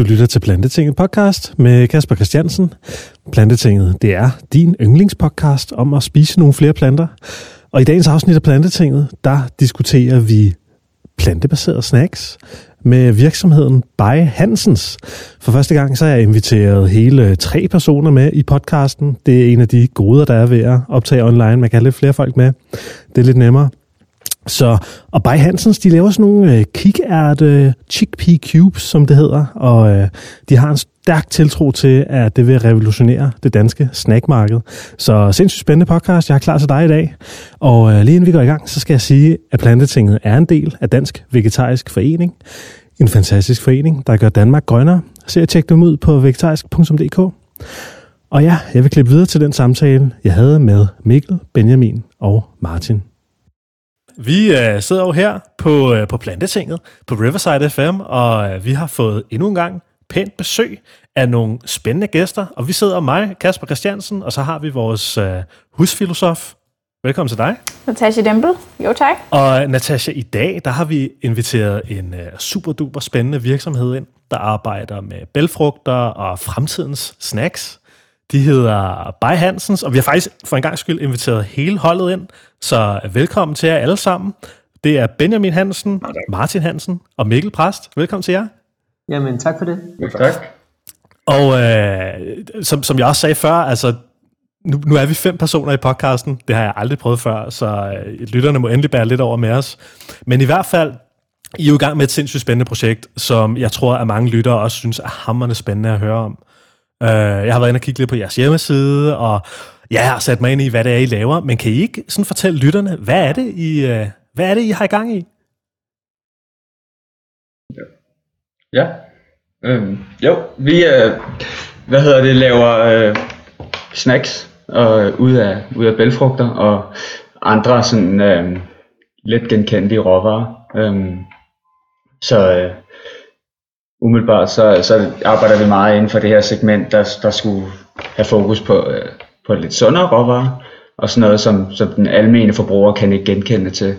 Du lytter til Plantetinget podcast med Kasper Christiansen. Plantetinget, det er din yndlingspodcast om at spise nogle flere planter. Og i dagens afsnit af Plantetinget, der diskuterer vi plantebaserede snacks med virksomheden By Hansens. For første gang så har jeg inviteret hele tre personer med i podcasten. Det er en af de goder, der er ved at optage online. Man kan have lidt flere folk med. Det er lidt nemmere. Så, og Bay Hansens, de laver sådan nogle øh, kikærte øh, chickpea cubes, som det hedder, og øh, de har en stærk tiltro til, at det vil revolutionere det danske snackmarked. Så sindssygt spændende podcast, jeg har klar til dig i dag. Og øh, lige inden vi går i gang, så skal jeg sige, at Plantetinget er en del af Dansk Vegetarisk Forening. En fantastisk forening, der gør Danmark grønnere. Så jeg tjek dem ud på vegetarisk.dk. Og ja, jeg vil klippe videre til den samtale, jeg havde med Mikkel, Benjamin og Martin. Vi øh, sidder jo her på, øh, på Plantetinget på Riverside FM, og øh, vi har fået endnu en gang pænt besøg af nogle spændende gæster. Og vi sidder mig, Kasper Christiansen, og så har vi vores øh, husfilosof. Velkommen til dig. Natasha Dempel. Jo, tak. Og Natasha, i dag der har vi inviteret en øh, super duper spændende virksomhed ind, der arbejder med bælfrugter og fremtidens snacks. De hedder Bay Hansens, og vi har faktisk for en gang skyld inviteret hele holdet ind, så velkommen til jer alle sammen. Det er Benjamin Hansen, Martin Hansen og Mikkel Præst. Velkommen til jer. Jamen, tak for det. Jo, tak. Og øh, som, som jeg også sagde før, altså nu, nu er vi fem personer i podcasten. Det har jeg aldrig prøvet før, så øh, lytterne må endelig bære lidt over med os. Men i hvert fald, I er jo i gang med et sindssygt spændende projekt, som jeg tror, at mange lyttere også synes er hammerende spændende at høre om. Øh, jeg har været inde og kigge lidt på jeres hjemmeside, og jeg har sat mig ind i, hvad det er, I laver. Men kan I ikke sådan fortælle lytterne, hvad er det, I, øh, hvad er det, I har i gang i? Ja. Øhm, jo, vi øh, hvad hedder det, laver øh, snacks øh, ud af ud af bælfrugter og andre sådan øh, let genkendelige råvarer. Øhm, så øh, umiddelbart så, så arbejder vi meget inden for det her segment, der, der skulle have fokus på, øh, på lidt sundere råvarer og sådan noget, som, som den almene forbruger kan ikke genkende til.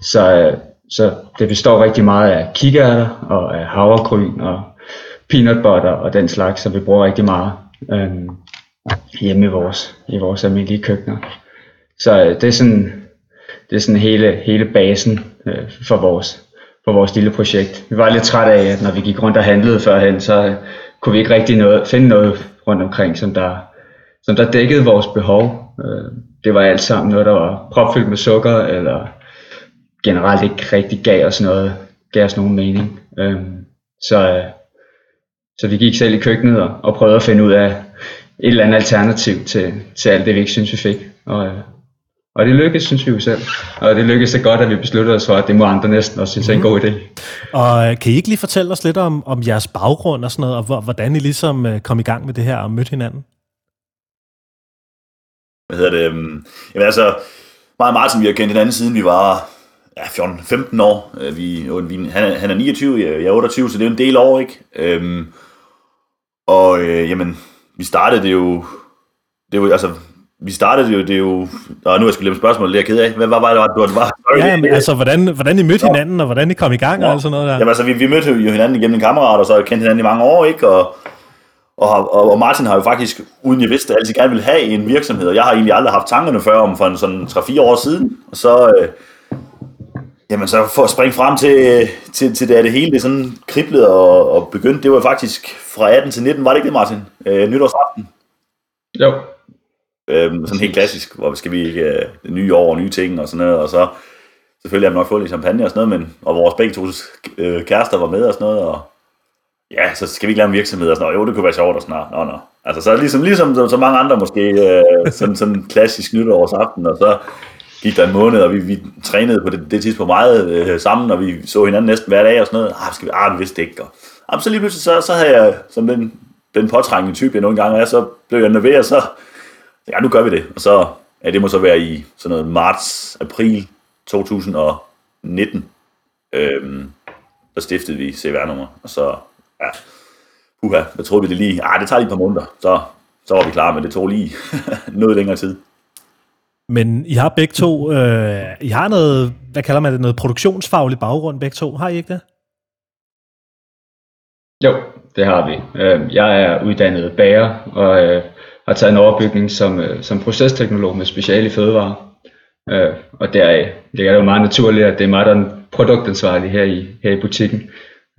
Så, øh, så det består rigtig meget af kikærter og af havregryn og peanut butter og den slags, som vi bruger rigtig meget øhm, hjemme i vores, i vores almindelige køkkener. Så øh, det er sådan, det er sådan hele, hele basen øh, for, vores, på vores lille projekt. Vi var lidt trætte af, at når vi gik rundt og handlede førhen, så kunne vi ikke rigtig noget, finde noget rundt omkring, som der, som der dækkede vores behov. Øh, det var alt sammen noget, der var propfyldt med sukker, eller generelt ikke rigtig gav os noget, gav os nogen mening. Øh, så, så vi gik selv i køkkenet og, og prøvede at finde ud af et eller andet alternativ til, til alt det, vi ikke synes, vi fik. Og, øh, og det lykkedes, synes vi jo selv. Og det lykkedes så godt, at vi besluttede os for, at det må andre næsten også synes er en god idé. Og øh, kan I ikke lige fortælle os lidt om, om jeres baggrund og sådan noget, og hvor- hvordan I ligesom øh, kom i gang med det her og mødte hinanden? hvad hedder det, øhm, jamen altså, mig og Martin, vi har kendt hinanden siden vi var ja, 14-15 år. Øh, Vi, vi, han, er, han er 29, jeg er 28, så det er jo en del år, ikke? Øhm, og øh, jamen, vi startede det jo, det var, altså, vi startede det jo, det er jo, og nu er jeg skulle glemme spørgsmålet, det er jeg ked af. Hvad hvad var det, du var? Sorry. Ja, men altså, hvordan, hvordan I mødte hinanden, og hvordan I kom i gang og alt sådan noget der. Jamen altså, vi, vi mødte jo hinanden igennem en kammerat, og så har vi kendt hinanden i mange år, ikke? Og, og, har- og, og Martin har jo faktisk, uden jeg vidste, altid gerne ville have en virksomhed, og jeg har egentlig aldrig haft tankerne før om for en sådan 3-4 år siden. Og så, øh, jamen så for at springe frem til, til, til da det hele det sådan kriblede og, og begyndte, det var faktisk fra 18 til 19, var det ikke det, Martin? Øh, nytårsaften. Jo, Øhm, sådan helt klassisk, hvor skal vi ikke øh, nye år og nye ting og sådan noget, og så selvfølgelig har vi nok fået lidt champagne og sådan noget, men, og vores begge to øh, kærester var med og sådan noget, og ja, så skal vi ikke lave en virksomhed og sådan noget, jo, det kunne være sjovt og sådan noget, nå, nå. Altså, så ligesom, ligesom så, så mange andre måske, øh, sådan, sådan klassisk nytårsaften, og så gik der en måned, og vi, vi trænede på det, det tidspunkt meget øh, sammen, og vi så hinanden næsten hver dag og sådan noget, ah, skal vi, ah, vi vidste det ikke, og, ah, så lige pludselig, så, så havde jeg, som den, den påtrængende type, jeg nogle gange er, så blev jeg nervøs, og så, ja, nu gør vi det. Og så, ja, det må så være i sådan noget marts, april 2019, øhm, der stiftede vi CVR-nummer. Og så, ja, uha, hvad troede vi det lige? Ah, det tager lige et par måneder. Så, så var vi klar, men det tog lige noget længere tid. Men I har begge to, øh, I har noget, hvad kalder man det, noget produktionsfaglig baggrund begge to, har I ikke det? jo det har vi. Øh, jeg er uddannet bager og øh, har taget en overbygning som, øh, som procesteknolog med speciale i fødevare. Øh, og deraf det er jo meget naturligt, at det er mig, der er den produktansvarlige her i, her i butikken.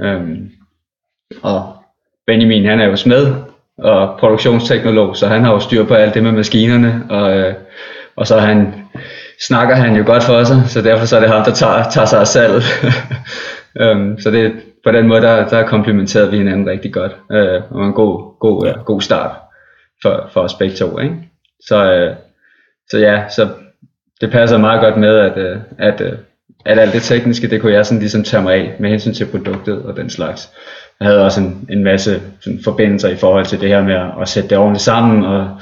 Øh, og Benjamin, han er jo smed og produktionsteknolog, så han har jo styr på alt det med maskinerne, og, øh, og så han, snakker han jo godt for sig, så derfor så er det ham, der tager, tager sig af salget. um, så det, på den måde, der, der komplementerede vi hinanden rigtig godt, uh, og en god, god, ja. god start for, for os begge to. Ikke? Så, uh, så ja, så det passer meget godt med, at, uh, at, uh, at alt det tekniske, det kunne jeg sådan ligesom tage mig af med hensyn til produktet og den slags. Jeg havde også en, en masse sådan, forbindelser i forhold til det her med at, at sætte det ordentligt sammen og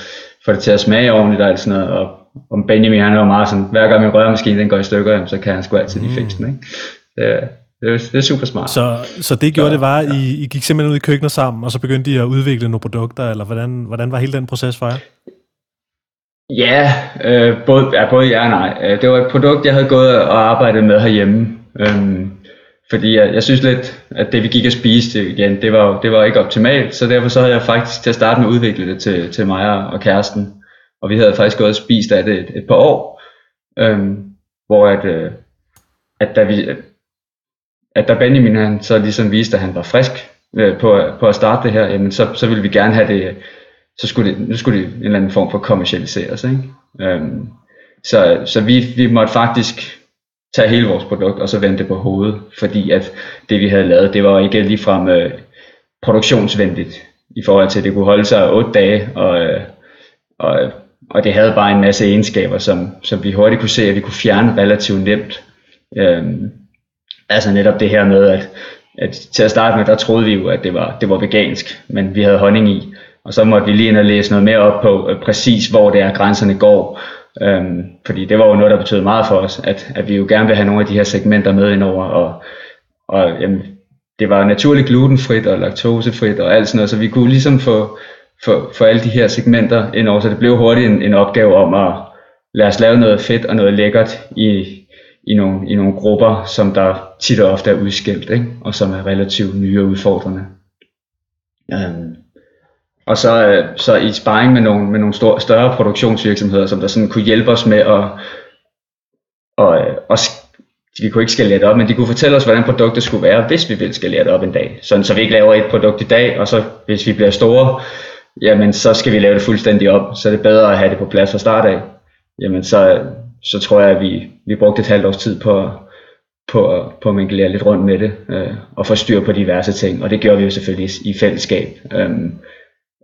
få det til at smage ordentligt og alt sådan noget. Og, og Benjamin han jo meget sådan, hver gang min rørmaskine den går i stykker, så kan han sgu altid lige fikse den. Ikke? Det, det, er, det er super smart. Så, så det gjorde så, det var, at I, I gik simpelthen ud i køkkenet sammen, og så begyndte I at udvikle nogle produkter, eller hvordan, hvordan var hele den proces for jer? Ja, øh, både, ja, både ja og nej. Øh, det var et produkt, jeg havde gået og arbejdet med herhjemme. Øhm, fordi jeg, jeg synes lidt, at det vi gik og spiste igen, det var, det var ikke optimalt, så derfor så havde jeg faktisk til at starte med udvikle det til, til mig og kæresten. Og vi havde faktisk gået og spist af det et, et par år, øhm, hvor at, øh, at da vi, at da Benjamin han så ligesom viste, at han var frisk øh, på, på at starte det her, jamen så, så ville vi gerne have det, så skulle det, nu skulle det en eller anden form for kommercialiseres. Ikke? Øhm, så så vi, vi måtte faktisk tage hele vores produkt og så vende det på hovedet, fordi at det vi havde lavet, det var ikke ligefrem øh, produktionsvenligt i forhold til, at det kunne holde sig 8 dage, og, øh, og, og det havde bare en masse egenskaber, som, som vi hurtigt kunne se, at vi kunne fjerne relativt nemt. Øhm, altså netop det her med, at, at til at starte med, der troede vi jo, at det var, det var vegansk, men vi havde honning i, og så måtte vi lige ind og læse noget mere op på øh, præcis, hvor det er, grænserne går, Øhm, fordi det var jo noget, der betød meget for os, at, at vi jo gerne vil have nogle af de her segmenter med indover, og, og jamen, det var naturligt glutenfrit og laktosefrit og alt sådan noget, så vi kunne ligesom få, få, få alle de her segmenter indover, så det blev hurtigt en, en opgave om at lade os lave noget fedt og noget lækkert i, i, nogle, i nogle grupper, som der tit og ofte er udskilt, ikke? og som er relativt nye og udfordrende. Um, og så, øh, så i sparring med nogle, med nogle store, større produktionsvirksomheder, som der sådan kunne hjælpe os med at, og, øh, og vi kunne ikke skalere det op, men de kunne fortælle os, hvordan produktet skulle være, hvis vi ville skalere det op en dag. Sådan, så vi ikke laver et produkt i dag, og så hvis vi bliver store, jamen så skal vi lave det fuldstændig op. Så er det bedre at have det på plads fra start af. Jamen så, så tror jeg, at vi, vi brugte et halvt års tid på, på, på at minglere lidt rundt med det, øh, og få styr på diverse ting. Og det gjorde vi jo selvfølgelig i fællesskab. Øh,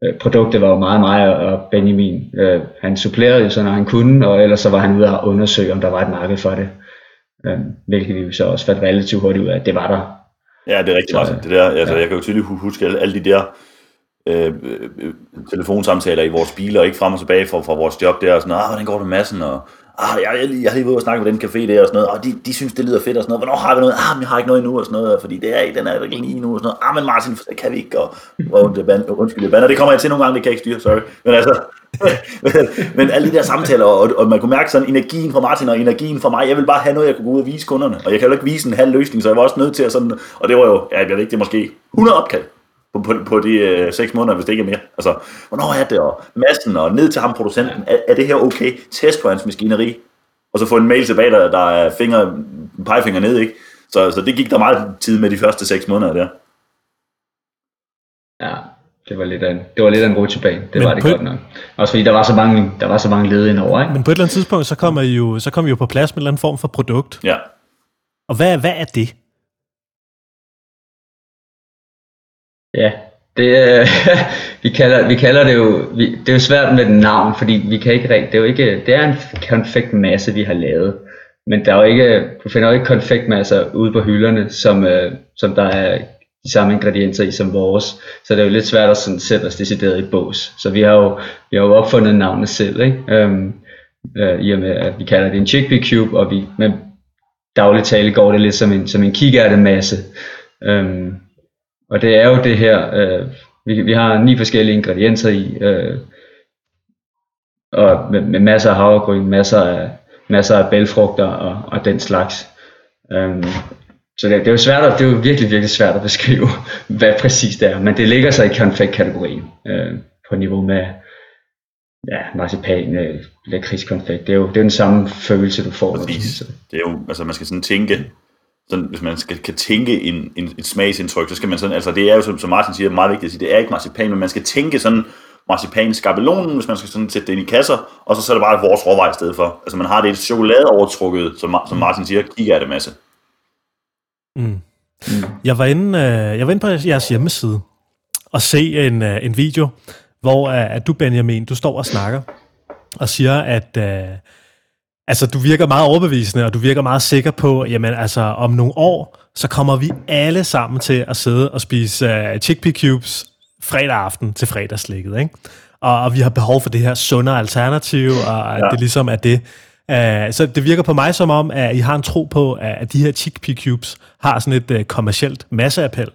Øh, produktet var jo meget mig og Benjamin. Øh, han supplerede jo så, når han kunne, og ellers så var han ude og undersøge, om der var et marked for det. Øh, hvilket vi jo så også fandt relativt hurtigt ud af, at det var der. Ja, det er rigtigt, Martin. Det der, altså, ja. Jeg kan jo tydeligt huske alle, alle de der øh, øh, telefonsamtaler i vores biler, ikke frem og tilbage fra, fra vores job der, og sådan ah, hvordan går det med massen, og ah, jeg, jeg, jeg har lige været og snakke med den café der og sådan noget, og de, de synes, det lyder fedt og sådan noget. Hvornår har vi noget? Ah, men jeg har ikke noget endnu og sådan noget, fordi det er, ikke, den er ikke lige nu og sådan noget. Ah, men Martin, kan vi ikke, og, og det band, undskyld, det bander. Det kommer jeg til nogle gange, det kan jeg ikke styre, sorry. Men altså, men alle de der samtaler, og, og, man kunne mærke sådan energien fra Martin og energien fra mig. Jeg vil bare have noget, jeg kunne gå ud og vise kunderne. Og jeg kan jo ikke vise en halv løsning, så jeg var også nødt til at sådan, og det var jo, ja, jeg ved ikke, det er måske 100 opkald på, på, på de øh, seks måneder, hvis det ikke er mere. Altså, hvornår er det, og massen, og ned til ham producenten, er, er det her okay? Test på hans maskineri, og så få en mail tilbage, der, der er finger, pegefinger ned, ikke? Så, så det gik der meget tid med de første seks måneder der. Ja, det var lidt af en, det var lidt af en rutsjebane. Det Men var det godt nok. Også fordi der var så mange, der var så mange led over, ikke? Men på et eller andet tidspunkt, så kommer I jo, så kommer I jo på plads med en eller anden form for produkt. Ja. Og hvad, hvad er det? Ja, det, øh, vi, kalder, vi kalder det jo, vi, det er jo svært med den navn, fordi vi kan ikke det er jo ikke, det er en konfektmasse, vi har lavet. Men der er jo ikke, du finder jo ikke konfektmasser ude på hylderne, som, øh, som der er de samme ingredienser i som vores. Så det er jo lidt svært at sådan sætte os decideret i bås. Så vi har jo, vi har jo opfundet navnet selv, ikke? Øhm, øh, i og med, at vi kalder det en chickpea cube, og vi, med daglig tale går det lidt som en, som en kikærtemasse. Øhm, og det er jo det her, øh, vi, vi har ni forskellige ingredienser i, øh, og med, med masser af havregryn, masser af, masser af bælfrugter og, og den slags. Øhm, så det, det er jo svært at, det er jo virkelig, virkelig svært at beskrive, hvad præcis det er, men det ligger sig i konfektkategorien øh, på niveau med ja, marcipan, øh, lakridskonfekt. Det er jo det er den samme følelse, du får. Præcis. Det er jo, altså man skal sådan tænke, sådan, hvis man skal, kan tænke en, en, et smagsindtryk, så skal man sådan, altså det er jo, som, som Martin siger, meget vigtigt at sige, det er ikke marcipan, men man skal tænke sådan, marcipan skabelonen, hvis man skal sådan sætte det ind i kasser, og så, så er det bare vores råvej i stedet for. Altså man har det et chokolade overtrukket, som, som Martin siger, kigger af det masse. Mm. Mm. Jeg, var inde, øh, jeg var inde på jeres hjemmeside og se en, øh, en video, hvor øh, at du, Benjamin, du står og snakker og siger, at øh, altså, du virker meget overbevisende, og du virker meget sikker på, jamen altså, om nogle år, så kommer vi alle sammen til at sidde og spise uh, chickpea cubes fredag aften til fredagslægget, ikke? Og, og vi har behov for det her sundere alternativ, og ja. det ligesom er det. Uh, så det virker på mig som om, at I har en tro på, at de her chickpea cubes har sådan et uh, kommercielt masseappel.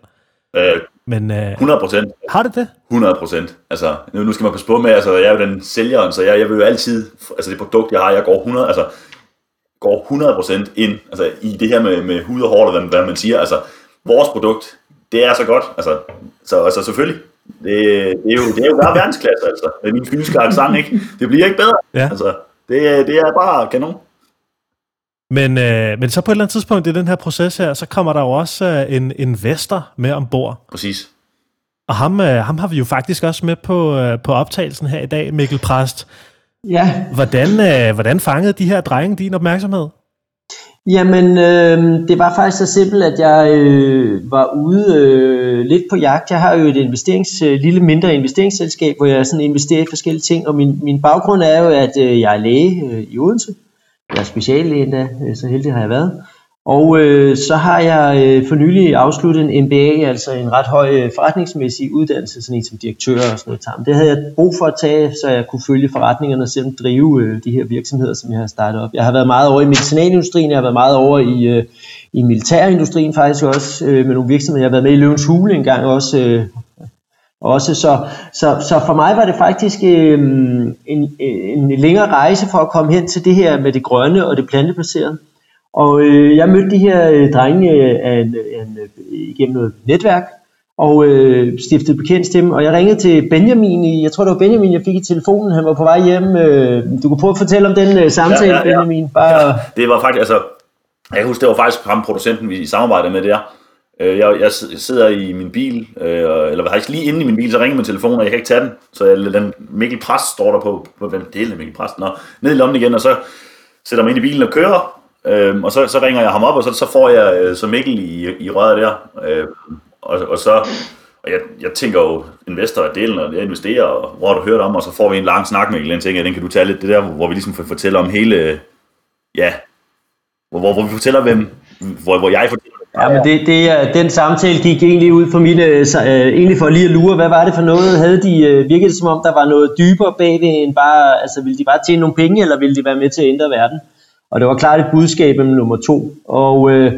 Øh, Men, uh, 100 procent. Har det det? 100 procent. Altså, nu, nu skal man passe på med, altså, jeg er jo den sælgeren, så jeg, jeg vil jo altid, altså det produkt, jeg har, jeg går 100, altså, går 100 procent ind, altså i det her med, med hud og hår, eller hvad, hvad man siger, altså, vores produkt, det er så godt, altså, så altså, selvfølgelig, det, det, er jo, det er jo bare verdensklasse, altså. Med min fynske accent, ikke? Det bliver ikke bedre. Ja. Altså, det, det er bare kanon. Men, øh, men så på et eller andet tidspunkt i den her proces her, så kommer der jo også øh, en investor med ombord. Præcis. Og ham, øh, ham har vi jo faktisk også med på, øh, på optagelsen her i dag, Mikkel Præst. Ja. Hvordan, øh, hvordan fangede de her drenge din opmærksomhed? Jamen, øh, det var faktisk så simpelt, at jeg øh, var ude øh, lidt på jagt. Jeg har jo et investerings, øh, lille mindre investeringsselskab, hvor jeg sådan investerer i forskellige ting, og min, min baggrund er jo, at øh, jeg er læge øh, i Odense. Jeg er speciallæge endda, øh, så heldig har jeg været. Og øh, så har jeg øh, for nylig afsluttet en MBA, altså en ret høj øh, forretningsmæssig uddannelse, sådan en som direktør og sådan noget. Tam. Det havde jeg brug for at tage, så jeg kunne følge forretningerne og selv drive øh, de her virksomheder, som jeg har startet op. Jeg har været meget over i medicinalindustrien, jeg har været meget over i, øh, i militærindustrien faktisk også, øh, med nogle virksomheder. Jeg har været med i Løvens Hule en gang også, øh, også så, så, så for mig var det faktisk øh, en, en længere rejse for at komme hen til det her med det grønne og det plantebaserede. Og øh, jeg mødte de her øh, drenge øh, af en, en, øh, igennem noget netværk, og øh, stiftede bekendt dem, og jeg ringede til Benjamin, jeg tror det var Benjamin, jeg fik i telefonen, han var på vej hjem, øh, du kunne prøve at fortælle om den øh, samtale, ja, ja, ja. Benjamin. Bare... Ja, det var faktisk, altså, jeg husker, det var faktisk ham producenten, vi samarbejdede med der, øh, jeg, jeg sidder i min bil, øh, eller faktisk lige inde i min bil, så ringer min telefon, og jeg kan ikke tage den. Så jeg, den Mikkel Præst står der på, på hvem det er Mikkel Præst, Nå, ned i lommen igen, og så sætter mig ind i bilen og kører, Øh, og så, så ringer jeg ham op, og så, så får jeg øh, så Mikkel i, i røret der. Øh, og, og så, og jeg, jeg tænker jo, investor er delen, og jeg investerer, og hvor har du hørt om, og så får vi en lang snak, Mikkel, den tænker jeg, den kan du tage lidt, det der, hvor vi ligesom fortæller om hele, ja, hvor, hvor, hvor vi fortæller, hvem, hvor, hvor jeg fortæller. Ja, men det, det den samtale gik egentlig ud for mine, øh, øh, egentlig for lige at lure, hvad var det for noget? Havde de, øh, virket det som om, der var noget dybere bagved end bare, altså ville de bare tjene nogle penge, eller ville de være med til at ændre verden? Og det var klart et budskab med nummer to. Og øh,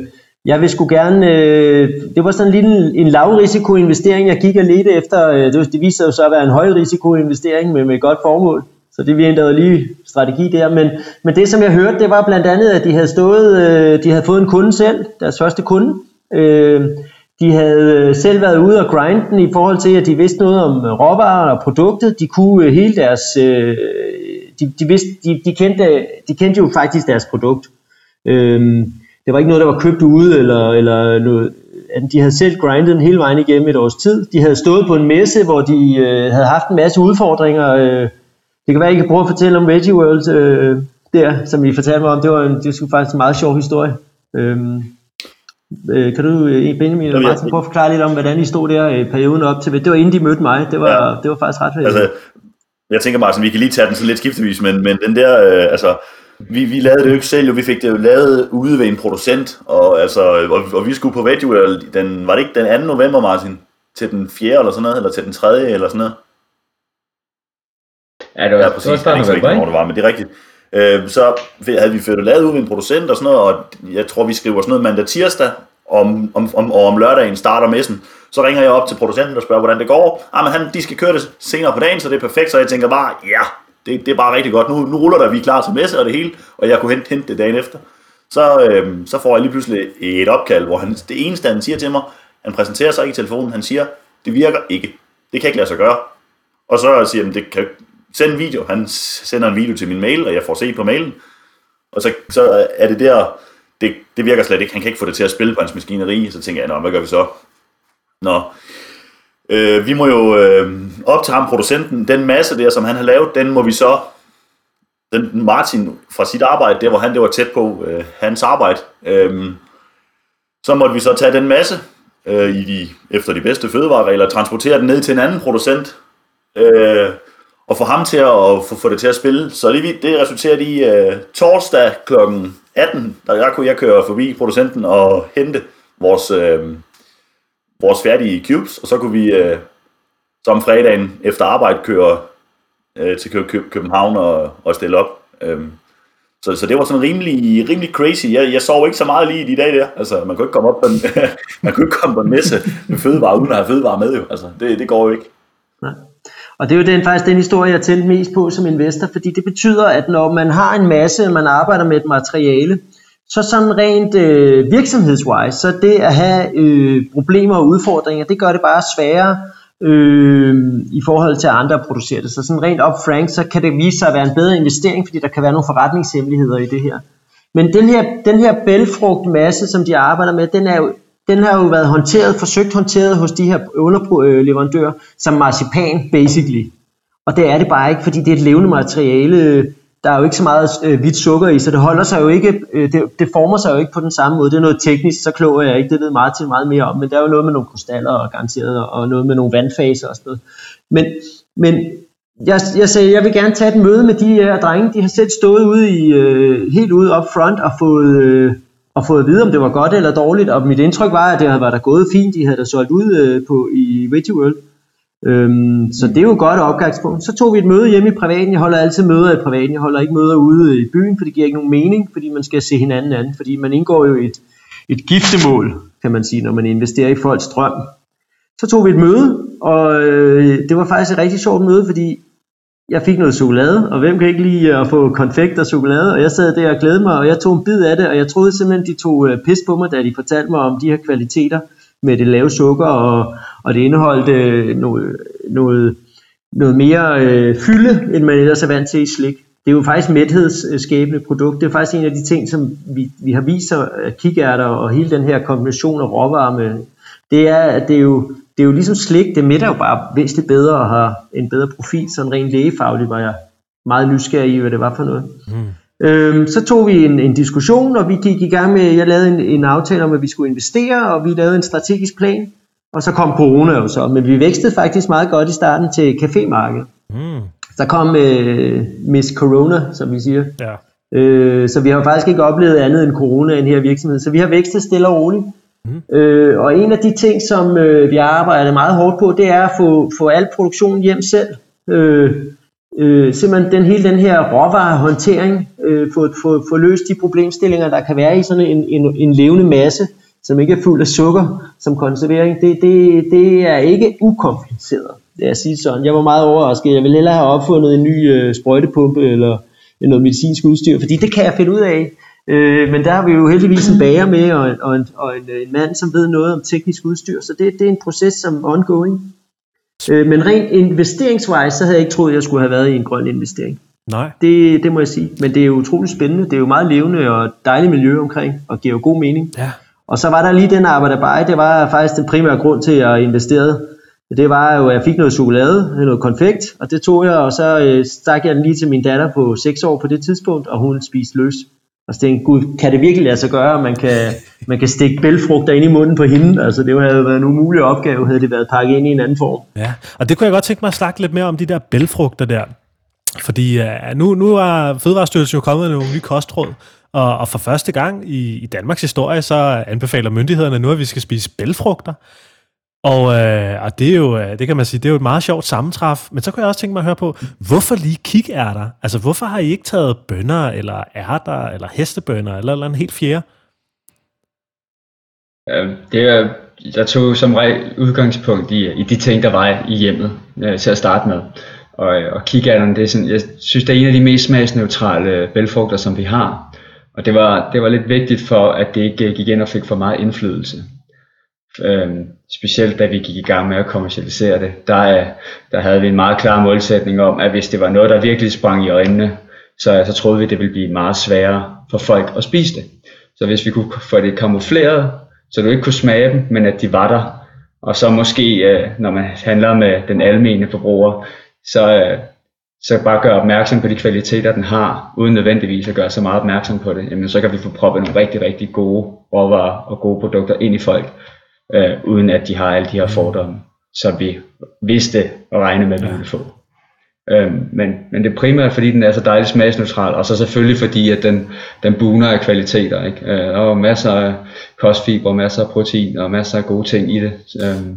jeg vil sgu gerne, øh, det var sådan en lille en lavrisiko investering, jeg gik og ledte efter. Øh, det, det viste sig jo så at være en højrisiko investering med et godt formål. Så det vi ændrede lige strategi der. Men, men det som jeg hørte, det var blandt andet, at de havde stået, øh, de havde fået en kunde selv, deres første kunde. Øh, de havde øh, selv været ude og grinde den i forhold til, at de vidste noget om øh, råvarer og produktet. De kunne øh, hele deres øh, de, de, vidste, de, de, kendte, de kendte jo faktisk deres produkt. Øh, det var ikke noget, der var købt ude, eller, eller noget, de havde selv grindet den hele vejen igennem et års tid. De havde stået på en messe, hvor de øh, havde haft en masse udfordringer. Øh, det kan være, I kan prøve at fortælle om Veggie World øh, der, som I fortalte mig om. Det var, en, det var faktisk en meget sjov historie. Øhm, øh, kan du, øh, Benjamin eller Martin, prøve at forklare lidt om, hvordan I stod der i perioden op til? Det var inden de mødte mig. Det var, ja. det var faktisk ret Altså, jeg tænker bare, at vi kan lige tage den sådan lidt skiftevis, men, men den der, øh, altså, vi, vi lavede det jo ikke selv, jo, vi fik det jo lavet ude ved en producent, og, altså, og, og vi skulle på Veggie den, var det ikke den 2. november, Martin? Til den 4. eller sådan noget, eller til den 3. eller sådan noget? Ja, det var, ja, præcis. Det var starten af det var, men det er rigtigt. Øh, så havde vi fået lavet ude ved en producent og sådan noget, og jeg tror, vi skriver sådan noget mandag tirsdag, om, om, om, og om lørdagen starter messen. Så ringer jeg op til producenten og spørger, hvordan det går. Ah, men han, de skal køre det senere på dagen, så det er perfekt. Så jeg tænker bare, ja, det, det er bare rigtig godt. Nu, nu ruller der, vi er klar til messe og det hele, og jeg kunne hente, hente det dagen efter. så, øh, så får jeg lige pludselig et opkald, hvor han, det eneste, han siger til mig, han præsenterer sig ikke i telefonen, han siger, det virker ikke. Det kan ikke lade sig gøre. Og så siger han, det kan sende en video. Han sender en video til min mail, og jeg får se på mailen. Og så, så er det der, det, det virker slet ikke. Han kan ikke få det til at spille på hans maskineri. Så tænker jeg, nå, hvad gør vi så? Nå, øh, vi må jo øh, op til ham, producenten. Den masse der, som han har lavet, den må vi så den Martin fra sit arbejde, der hvor han det var tæt på øh, hans arbejde, øh, så måtte vi så tage den masse øh, i de, efter de bedste fødevareregler, transportere den ned til en anden producent, øh, og få ham til at og få, få det til at spille. Så lige vidt, det resulterer i øh, torsdag kl. 18, der jeg kunne jeg køre forbi producenten og hente vores, øh, vores færdige cubes, og så kunne vi øh, som fredagen efter arbejde køre øh, til Kø- Kø- København og, og stille op. Øh, så, så det var sådan rimelig, rimelig crazy. Jeg, jeg sov ikke så meget lige i de dage der. Altså, man kunne ikke komme op på en, man kunne ikke komme på en messe med fødevare, uden at have fødevare med jo. Altså, det, det går jo ikke. Nej. Og det er jo den, faktisk den historie, jeg tænkte mest på som investor, fordi det betyder, at når man har en masse, man arbejder med et materiale, så sådan rent øh, virksomhedswise, så det at have øh, problemer og udfordringer, det gør det bare sværere øh, i forhold til andre at producere det. Så sådan rent op frank, så kan det vise sig at være en bedre investering, fordi der kan være nogle forretningshemmeligheder i det her. Men den her, den her bælfrugtmasse, som de arbejder med, den, er jo, den har jo været håndteret, forsøgt håndteret hos de her underleverandører som marcipan, basically. Og det er det bare ikke, fordi det er et levende materiale, der er jo ikke så meget øh, hvidt sukker i, så det holder sig jo ikke, øh, det, det former sig jo ikke på den samme måde. Det er noget teknisk, så klog er jeg ikke, det ved meget til meget mere om, men der er jo noget med nogle krystaller og garanteret, og noget med nogle vandfaser og sådan noget. Men, men jeg, jeg sagde, jeg vil gerne tage et møde med de her drenge, de har selv stået ude i, øh, helt ude up front og fået, øh, og fået at vide, om det var godt eller dårligt, og mit indtryk var, at det havde været der gået fint, de havde da solgt ud øh, på, i Veggie World. Øhm, så det er jo et godt opgangspunkt. Så tog vi et møde hjemme i privaten. Jeg holder altid møder i privaten. Jeg holder ikke møder ude i byen, for det giver ikke nogen mening, fordi man skal se hinanden an. Fordi man indgår jo et, et giftemål, kan man sige, når man investerer i folks drøm. Så tog vi et møde, og øh, det var faktisk et rigtig sjovt møde, fordi jeg fik noget chokolade, og hvem kan ikke lide øh, at få konfekt og chokolade, og jeg sad der og glædede mig, og jeg tog en bid af det, og jeg troede simpelthen, de tog øh, pis på mig, da de fortalte mig om de her kvaliteter med det lave sukker, og, og det indeholdt øh, noget, noget, noget mere øh, fylde, end man ellers er vant til i slik. Det er jo faktisk mæthedsskabende produkt. Det er faktisk en af de ting, som vi, vi har vist sig, kikærter og hele den her kombination af råvarer med, det er, at det er jo, det er jo ligesom slik, det mætter jo bare væsentligt bedre og har en bedre profil, sådan rent lægefagligt var jeg meget nysgerrig i, hvad det var for noget. Mm. Øhm, så tog vi en, en diskussion, og vi gik i gang med, jeg lavede en, en aftale om, at vi skulle investere, og vi lavede en strategisk plan, og så kom corona jo så, men vi vækstede faktisk meget godt i starten til cafémarkedet. Mm. Så kom øh, Miss Corona, som vi siger. Ja. Øh, så vi har faktisk ikke oplevet andet end corona i den her virksomhed, så vi har vækstet stille og roligt. Mm. Øh, og en af de ting, som øh, vi arbejder meget hårdt på, det er at få, få al produktion hjem selv. Øh, øh, simpelthen den, hele den her råvarehåndtering, øh, få, få, få løst de problemstillinger, der kan være i sådan en, en, en levende masse, som ikke er fuld af sukker som konservering, det, det, det er ikke ukompliceret, det er at sige sådan. Jeg var meget overrasket. Jeg ville hellere have opfundet en ny øh, sprøjtepumpe eller noget medicinsk udstyr, fordi det kan jeg finde ud af. Øh, men der har vi jo heldigvis en bager med, og, og, en, og en, en mand, som ved noget om teknisk udstyr, så det, det er en proces som ongoing. Øh, men rent investeringsvejs, så havde jeg ikke troet, at jeg skulle have været i en grøn investering. Nej. Det, det må jeg sige. Men det er jo utroligt spændende. Det er jo meget levende og dejligt miljø omkring, og giver jo god mening. Ja. Og så var der lige den arbejde bare, det var faktisk den primære grund til, at jeg investerede. Det var jo, at jeg fik noget chokolade, noget konfekt, og det tog jeg, og så øh, stak jeg den lige til min datter på 6 år på det tidspunkt, og hun spiste løs. Og så tænkte gud, kan det virkelig lade sig gøre, at man kan, man kan stikke bælfrugter ind i munden på hende? Altså det havde været en umulig opgave, havde det været pakket ind i en anden form. Ja, og det kunne jeg godt tænke mig at snakke lidt mere om, de der bælfrugter der. Fordi uh, nu, nu er Fødevarestyrelsen jo kommet med nogle nye kostråd, og, og for første gang i, i Danmarks historie, så anbefaler myndighederne nu, at vi skal spise bælfrugter. Og, øh, og det er jo, øh, det kan man sige, det er jo et meget sjovt sammentræf. Men så kunne jeg også tænke mig at høre på, hvorfor lige kikærter? Altså, hvorfor har I ikke taget bønner, eller ærter, eller hestebønner, eller, eller en helt fjerde? Øh, det er, jeg tog som regel udgangspunkt i, i de ting, der var i hjemmet øh, til at starte med. Og, øh, og kikærterne, det er sådan, jeg synes, det er en af de mest smagsneutrale bælfrugter, som vi har. Og det var, det var lidt vigtigt for, at det ikke gik ind og fik for meget indflydelse. Øhm, specielt da vi gik i gang med at kommercialisere det, der, der havde vi en meget klar målsætning om, at hvis det var noget, der virkelig sprang i øjnene, så, så troede vi, det ville blive meget sværere for folk at spise det. Så hvis vi kunne få det kamufleret, så du ikke kunne smage dem, men at de var der, og så måske, øh, når man handler med den almene forbruger, så, øh, så bare gøre opmærksom på de kvaliteter, den har, uden nødvendigvis at gøre så meget opmærksom på det, jamen så kan vi få proppet nogle rigtig, rigtig gode råvarer og gode produkter ind i folk, øh, uden at de har alle de her fordomme, som vi vidste og regne med, at vi ville få. Øhm, men, men det er primært fordi den er så dejligt smagsneutral, og så selvfølgelig fordi at den, den buner af kvaliteter. Ikke? Øh, der er masser af kostfiber, masser af protein og masser af gode ting i det. Øhm,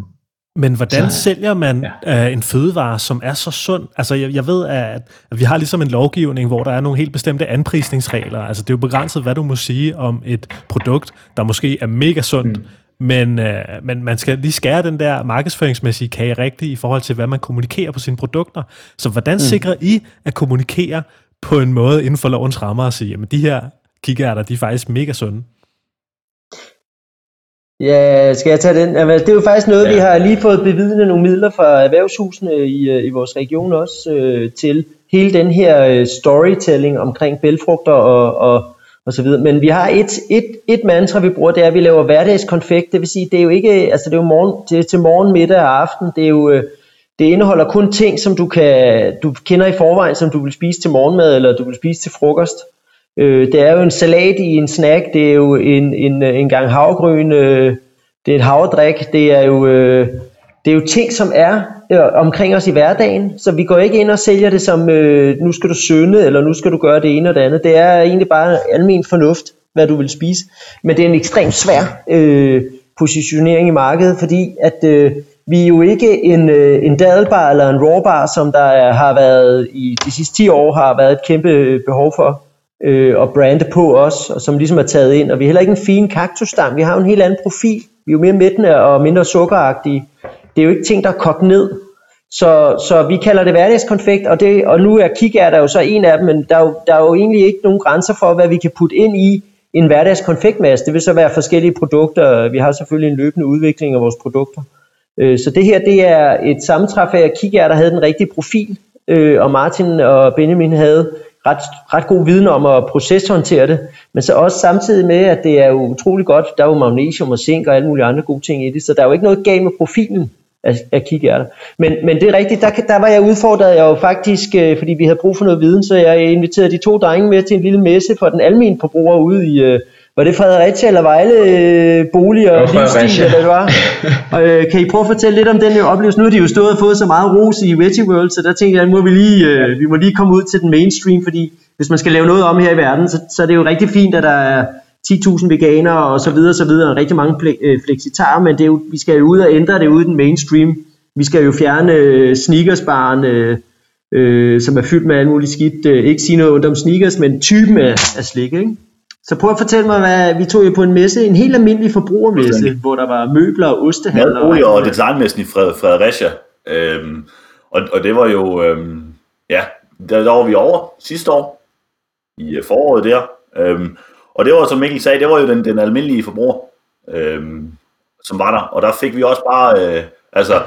men hvordan så, sælger man ja. uh, en fødevare, som er så sund? Altså, jeg, jeg ved, at, at vi har ligesom en lovgivning, hvor der er nogle helt bestemte anprisningsregler. Altså, det er jo begrænset, hvad du må sige om et produkt, der måske er mega sundt, mm. Men, uh, men man skal lige skære den der markedsføringsmæssige kage rigtigt i forhold til, hvad man kommunikerer på sine produkter. Så hvordan mm. sikrer I at kommunikere på en måde inden for lovens rammer og sige, at de her kikærter, de er faktisk mega sunde? Ja, skal jeg tage den? Jamen, det er jo faktisk noget, ja. vi har lige fået bevidnet nogle midler fra erhvervshusene i, øh, i vores region også øh, til hele den her øh, storytelling omkring bælfrugter og, og, og så videre. Men vi har et, et, et mantra, vi bruger, det er, at vi laver hverdagskonfekt. Det vil sige, det er jo ikke, altså det er jo morgen, det er til morgen, middag og aften. Det er jo, øh, det indeholder kun ting, som du, kan, du kender i forvejen, som du vil spise til morgenmad, eller du vil spise til frokost. Øh, det er jo en salat i en snack, det er jo en, en, øh, en gang havgryn, øh, det er et havdrik, det er jo, øh, det er jo ting, som er øh, omkring os i hverdagen, så vi går ikke ind og sælger det som, øh, nu skal du sønde, eller nu skal du gøre det ene og det andet. Det er egentlig bare almen fornuft, hvad du vil spise. Men det er en ekstremt svær øh, positionering i markedet, fordi at øh, vi er jo ikke en, øh, en dadelbar eller en rawbar, som der er, har været i de sidste 10 år har været et kæmpe øh, behov for øh, at brande på os, og som ligesom er taget ind. Og vi er heller ikke en fin kaktusstam. Vi har jo en helt anden profil. Vi er jo mere mættende og mindre sukkeragtige. Det er jo ikke ting, der er kogt ned. Så, så vi kalder det hverdagskonfekt, og, det, og nu er der jo så en af dem, men der er, jo, der er jo egentlig ikke nogen grænser for, hvad vi kan putte ind i en hverdagskonfektmasse. Det vil så være forskellige produkter. Vi har selvfølgelig en løbende udvikling af vores produkter. Øh, så det her, det er et sammentræf af, at der havde den rigtige profil, øh, og Martin og Benjamin havde ret, ret god viden om at proceshåndtere det, men så også samtidig med, at det er jo utrolig godt, der er jo magnesium og zink og alle mulige andre gode ting i det, så der er jo ikke noget galt med profilen af, af kikærter. Men, men det er rigtigt, der, der var jeg udfordret jeg jo faktisk, øh, fordi vi havde brug for noget viden, så jeg inviterede de to drenge med til en lille messe for den almindelige forbruger ude i, øh, var det Fredericia eller Vejle øh, bolig og livsstil, eller det var? og, øh, kan I prøve at fortælle lidt om den her oplevelse? Nu har de jo stået og fået så meget ros i Veggie World, så der tænkte jeg, at må vi, lige, øh, vi må lige komme ud til den mainstream, fordi hvis man skal lave noget om her i verden, så, så er det jo rigtig fint, at der er 10.000 veganere og så videre, så videre, og rigtig mange øh, flexitarer, men det er jo, vi skal jo ud og ændre det ude i den mainstream. Vi skal jo fjerne øh, sneakersbaren, øh, øh, som er fyldt med alt muligt skidt. Øh, ikke sige noget om sneakers, men typen af, af slik, ikke? Så prøv at fortælle mig, hvad vi tog jo på en messe, en helt almindelig forbrugermesse, ja. hvor der var møbler og ostehandler. Madbolig og, og designmessen i Fred, Fredericia. Øhm, og, og det var jo, øhm, ja, der, der var vi over sidste år, i øh, foråret der. Øhm, og det var, som Mikkel sagde, det var jo den, den almindelige forbruger, øh, som var der. Og der fik vi også bare, øh, altså,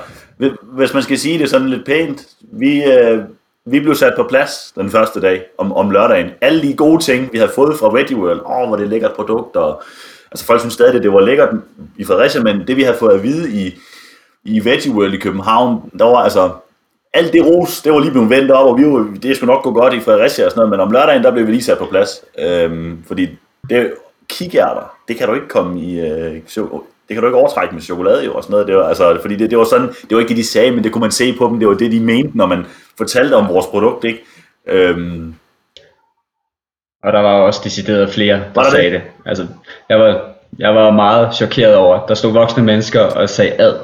hvis man skal sige det sådan lidt pænt, vi, øh, vi blev sat på plads den første dag om, om lørdagen. Alle de gode ting, vi havde fået fra Ready World, åh, oh, hvor det er lækkert produkt, og altså folk synes stadig, det var lækkert i Fredericia, men det vi havde fået at vide i, i Veggie World i København, der var altså, alt det ros, det var lige blevet vendt op, og vi var, det skulle nok gå godt i Fredericia og sådan noget, men om lørdagen, der blev vi lige sat på plads. Øhm, fordi det, kikærter, det kan du ikke komme i, øh, det kan du ikke overtrække med chokolade jo og sådan noget. Det var, altså, fordi det, det, var sådan, det var ikke det, de sagde, men det kunne man se på dem. Det var det, de mente, når man fortalte om vores produkt, ikke? Øhm. Og der var også decideret flere, der sagde det? det. Altså, jeg var, jeg var meget chokeret over, der stod voksne mennesker og sagde ad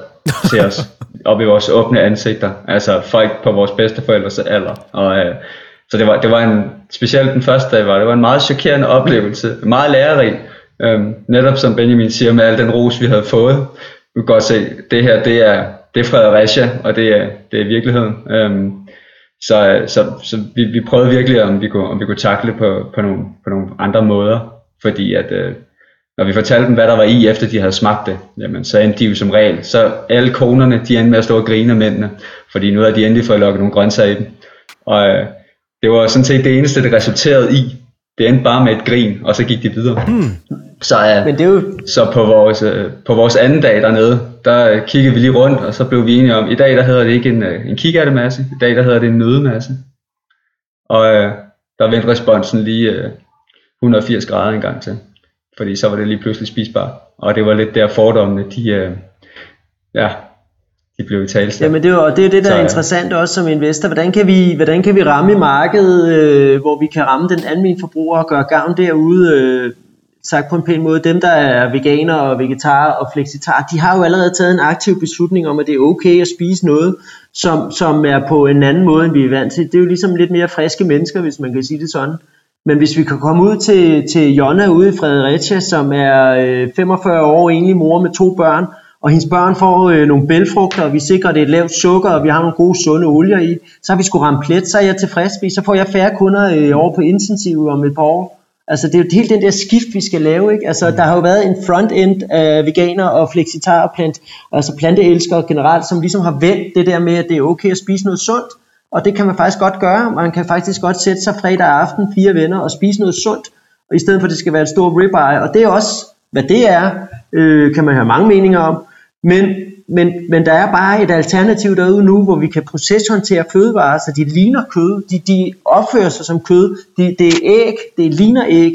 til os, op i vores åbne ansigter. Altså folk på vores bedsteforældres alder. Og, øh, så det var, det var en, specielt den første dag var, det var en meget chokerende oplevelse, meget lærerig. Øhm, netop som Benjamin siger, med al den ros, vi havde fået. Du kan godt se, det her, det er, det er Fredericia, og det er, det er virkeligheden. Øhm, Så, så, så vi, vi prøvede virkelig, om vi kunne, om vi kunne takle på, på, nogle, på nogle andre måder, fordi at øh, når vi fortalte dem, hvad der var i, efter de havde smagt det, jamen, så endte de jo som regel. Så alle konerne, de endte med at stå og grine af mændene, fordi nu havde de endelig fået lukket nogle grøntsager i dem. Og øh, det var sådan set det eneste, det resulterede i. Det endte bare med et grin, og så gik de videre. Mm. Så, øh, Men det er jo... så på, vores, øh, på vores anden dag dernede, der kiggede vi lige rundt, og så blev vi enige om, i dag der hedder det ikke en, øh, en kikærtemasse, i dag der hedder det en nødemasse. Og øh, der vendte responsen lige øh, 180 grader en gang til fordi så var det lige pludselig spisbart. Og det var lidt der fordommene, de, ja, de blev i tale. Jamen det, var, det er det, der så, er interessant også som investor. Hvordan kan vi, hvordan kan vi ramme i markedet, øh, hvor vi kan ramme den almindelige forbruger og gøre gavn derude, øh, sagt på en pæn måde, dem der er veganer og vegetarer og flexitar, de har jo allerede taget en aktiv beslutning om, at det er okay at spise noget, som, som er på en anden måde, end vi er vant til. Det er jo ligesom lidt mere friske mennesker, hvis man kan sige det sådan. Men hvis vi kan komme ud til, til Jonna ude i Fredericia, som er øh, 45 år, enlig mor med to børn, og hendes børn får øh, nogle bælfrugter, og vi sikrer, at det er et lavt sukker, og vi har nogle gode sunde olier i, så har vi sgu ramt plet, så er jeg tilfreds med, så får jeg færre kunder øh, over på intensiv om et par år. Altså det er jo helt den der skift, vi skal lave. Ikke? Altså der har jo været en front-end af veganer og flexitar og plant, altså planteelskere generelt, som ligesom har vendt det der med, at det er okay at spise noget sundt, og det kan man faktisk godt gøre. Man kan faktisk godt sætte sig fredag aften, fire venner, og spise noget sundt, og i stedet for at det skal være en stor ribeye. Og det er også, hvad det er, øh, kan man have mange meninger om. Men, men, men der er bare et alternativ derude nu, hvor vi kan proceshåndtere fødevarer, så de ligner kød, de, de opfører sig som kød, de, det er æg, det ligner æg,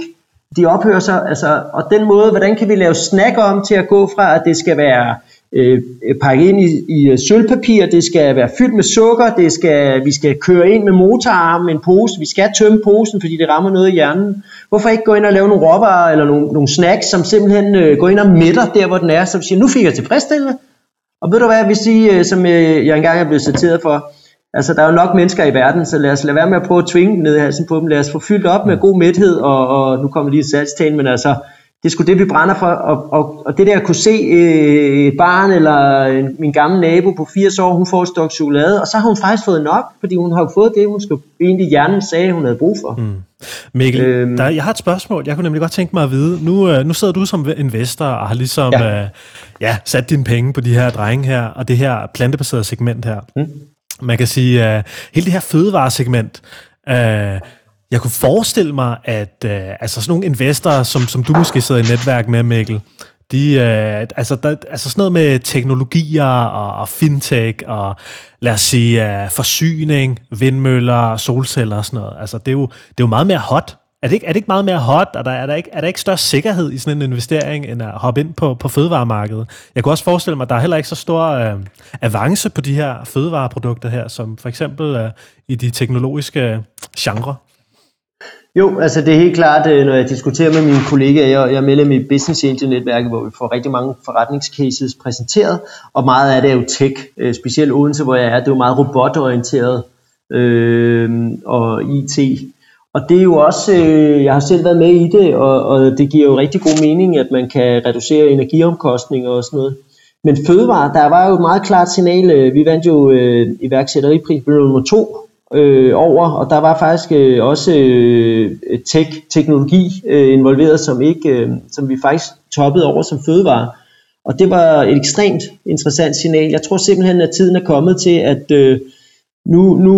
de opfører sig, altså, og den måde, hvordan kan vi lave snack om til at gå fra, at det skal være øh, øh pakket ind i, i øh, sølvpapir, det skal være fyldt med sukker, det skal, vi skal køre ind med motorarmen en pose, vi skal tømme posen, fordi det rammer noget i hjernen. Hvorfor ikke gå ind og lave nogle råvarer eller nogle, nogle snacks, som simpelthen øh, går ind og mætter der, hvor den er, så vi siger, nu fik jeg tilfredsstillende. Og ved du hvad, jeg vil sige, øh, som øh, jeg engang er blevet citeret for, altså der er jo nok mennesker i verden, så lad os lade være med at prøve at tvinge dem ned i halsen på dem, lad os få fyldt op med god mæthed, og, og nu kommer lige et salgstale, men altså, det er sgu det, vi brænder for. Og, og, og det der at kunne se øh, et barn eller en, min gamle nabo på 80 år, hun får et stok chokolade, og så har hun faktisk fået nok, fordi hun har fået det, hun skulle egentlig hjernen sagde, hun havde brug for. Mm. Mikkel, øhm, der, jeg har et spørgsmål. Jeg kunne nemlig godt tænke mig at vide, nu, øh, nu sidder du som investor og har ligesom ja. Øh, ja, sat dine penge på de her drenge her, og det her plantebaserede segment her. Mm. Man kan sige, øh, hele det her fødevaresegment, øh, jeg kunne forestille mig, at øh, altså sådan nogle investorer, som, som du måske sidder i netværk med, Mikkel, de, øh, altså, der, altså sådan noget med teknologier og, og fintech og lad os sige øh, forsyning, vindmøller, solceller og sådan noget. Altså det er jo, det er jo meget mere hot. Er det, ikke, er det ikke meget mere hot, og der, er, der ikke, er der ikke større sikkerhed i sådan en investering, end at hoppe ind på, på fødevaremarkedet? Jeg kunne også forestille mig, at der er heller ikke så stor øh, avance på de her fødevareprodukter her, som for eksempel øh, i de teknologiske øh, genre. Jo, altså det er helt klart, øh, når jeg diskuterer med mine kollegaer, jeg, jeg er medlem i Business Angel netværket, hvor vi får rigtig mange forretningscases præsenteret, og meget af det er jo tech, øh, specielt Odense, hvor jeg er, det er jo meget robotorienteret øh, og IT. Og det er jo også, øh, jeg har selv været med i det, og, og det giver jo rigtig god mening, at man kan reducere energiomkostninger og sådan noget. Men fødevare, der var jo et meget klart signal, øh, vi vandt jo øh, iværksætteriprisen nummer to øh, over, og der var faktisk øh, også øh, tech, teknologi øh, involveret, som, ikke, øh, som vi faktisk toppede over som fødevare. Og det var et ekstremt interessant signal. Jeg tror simpelthen, at tiden er kommet til, at øh, nu, nu,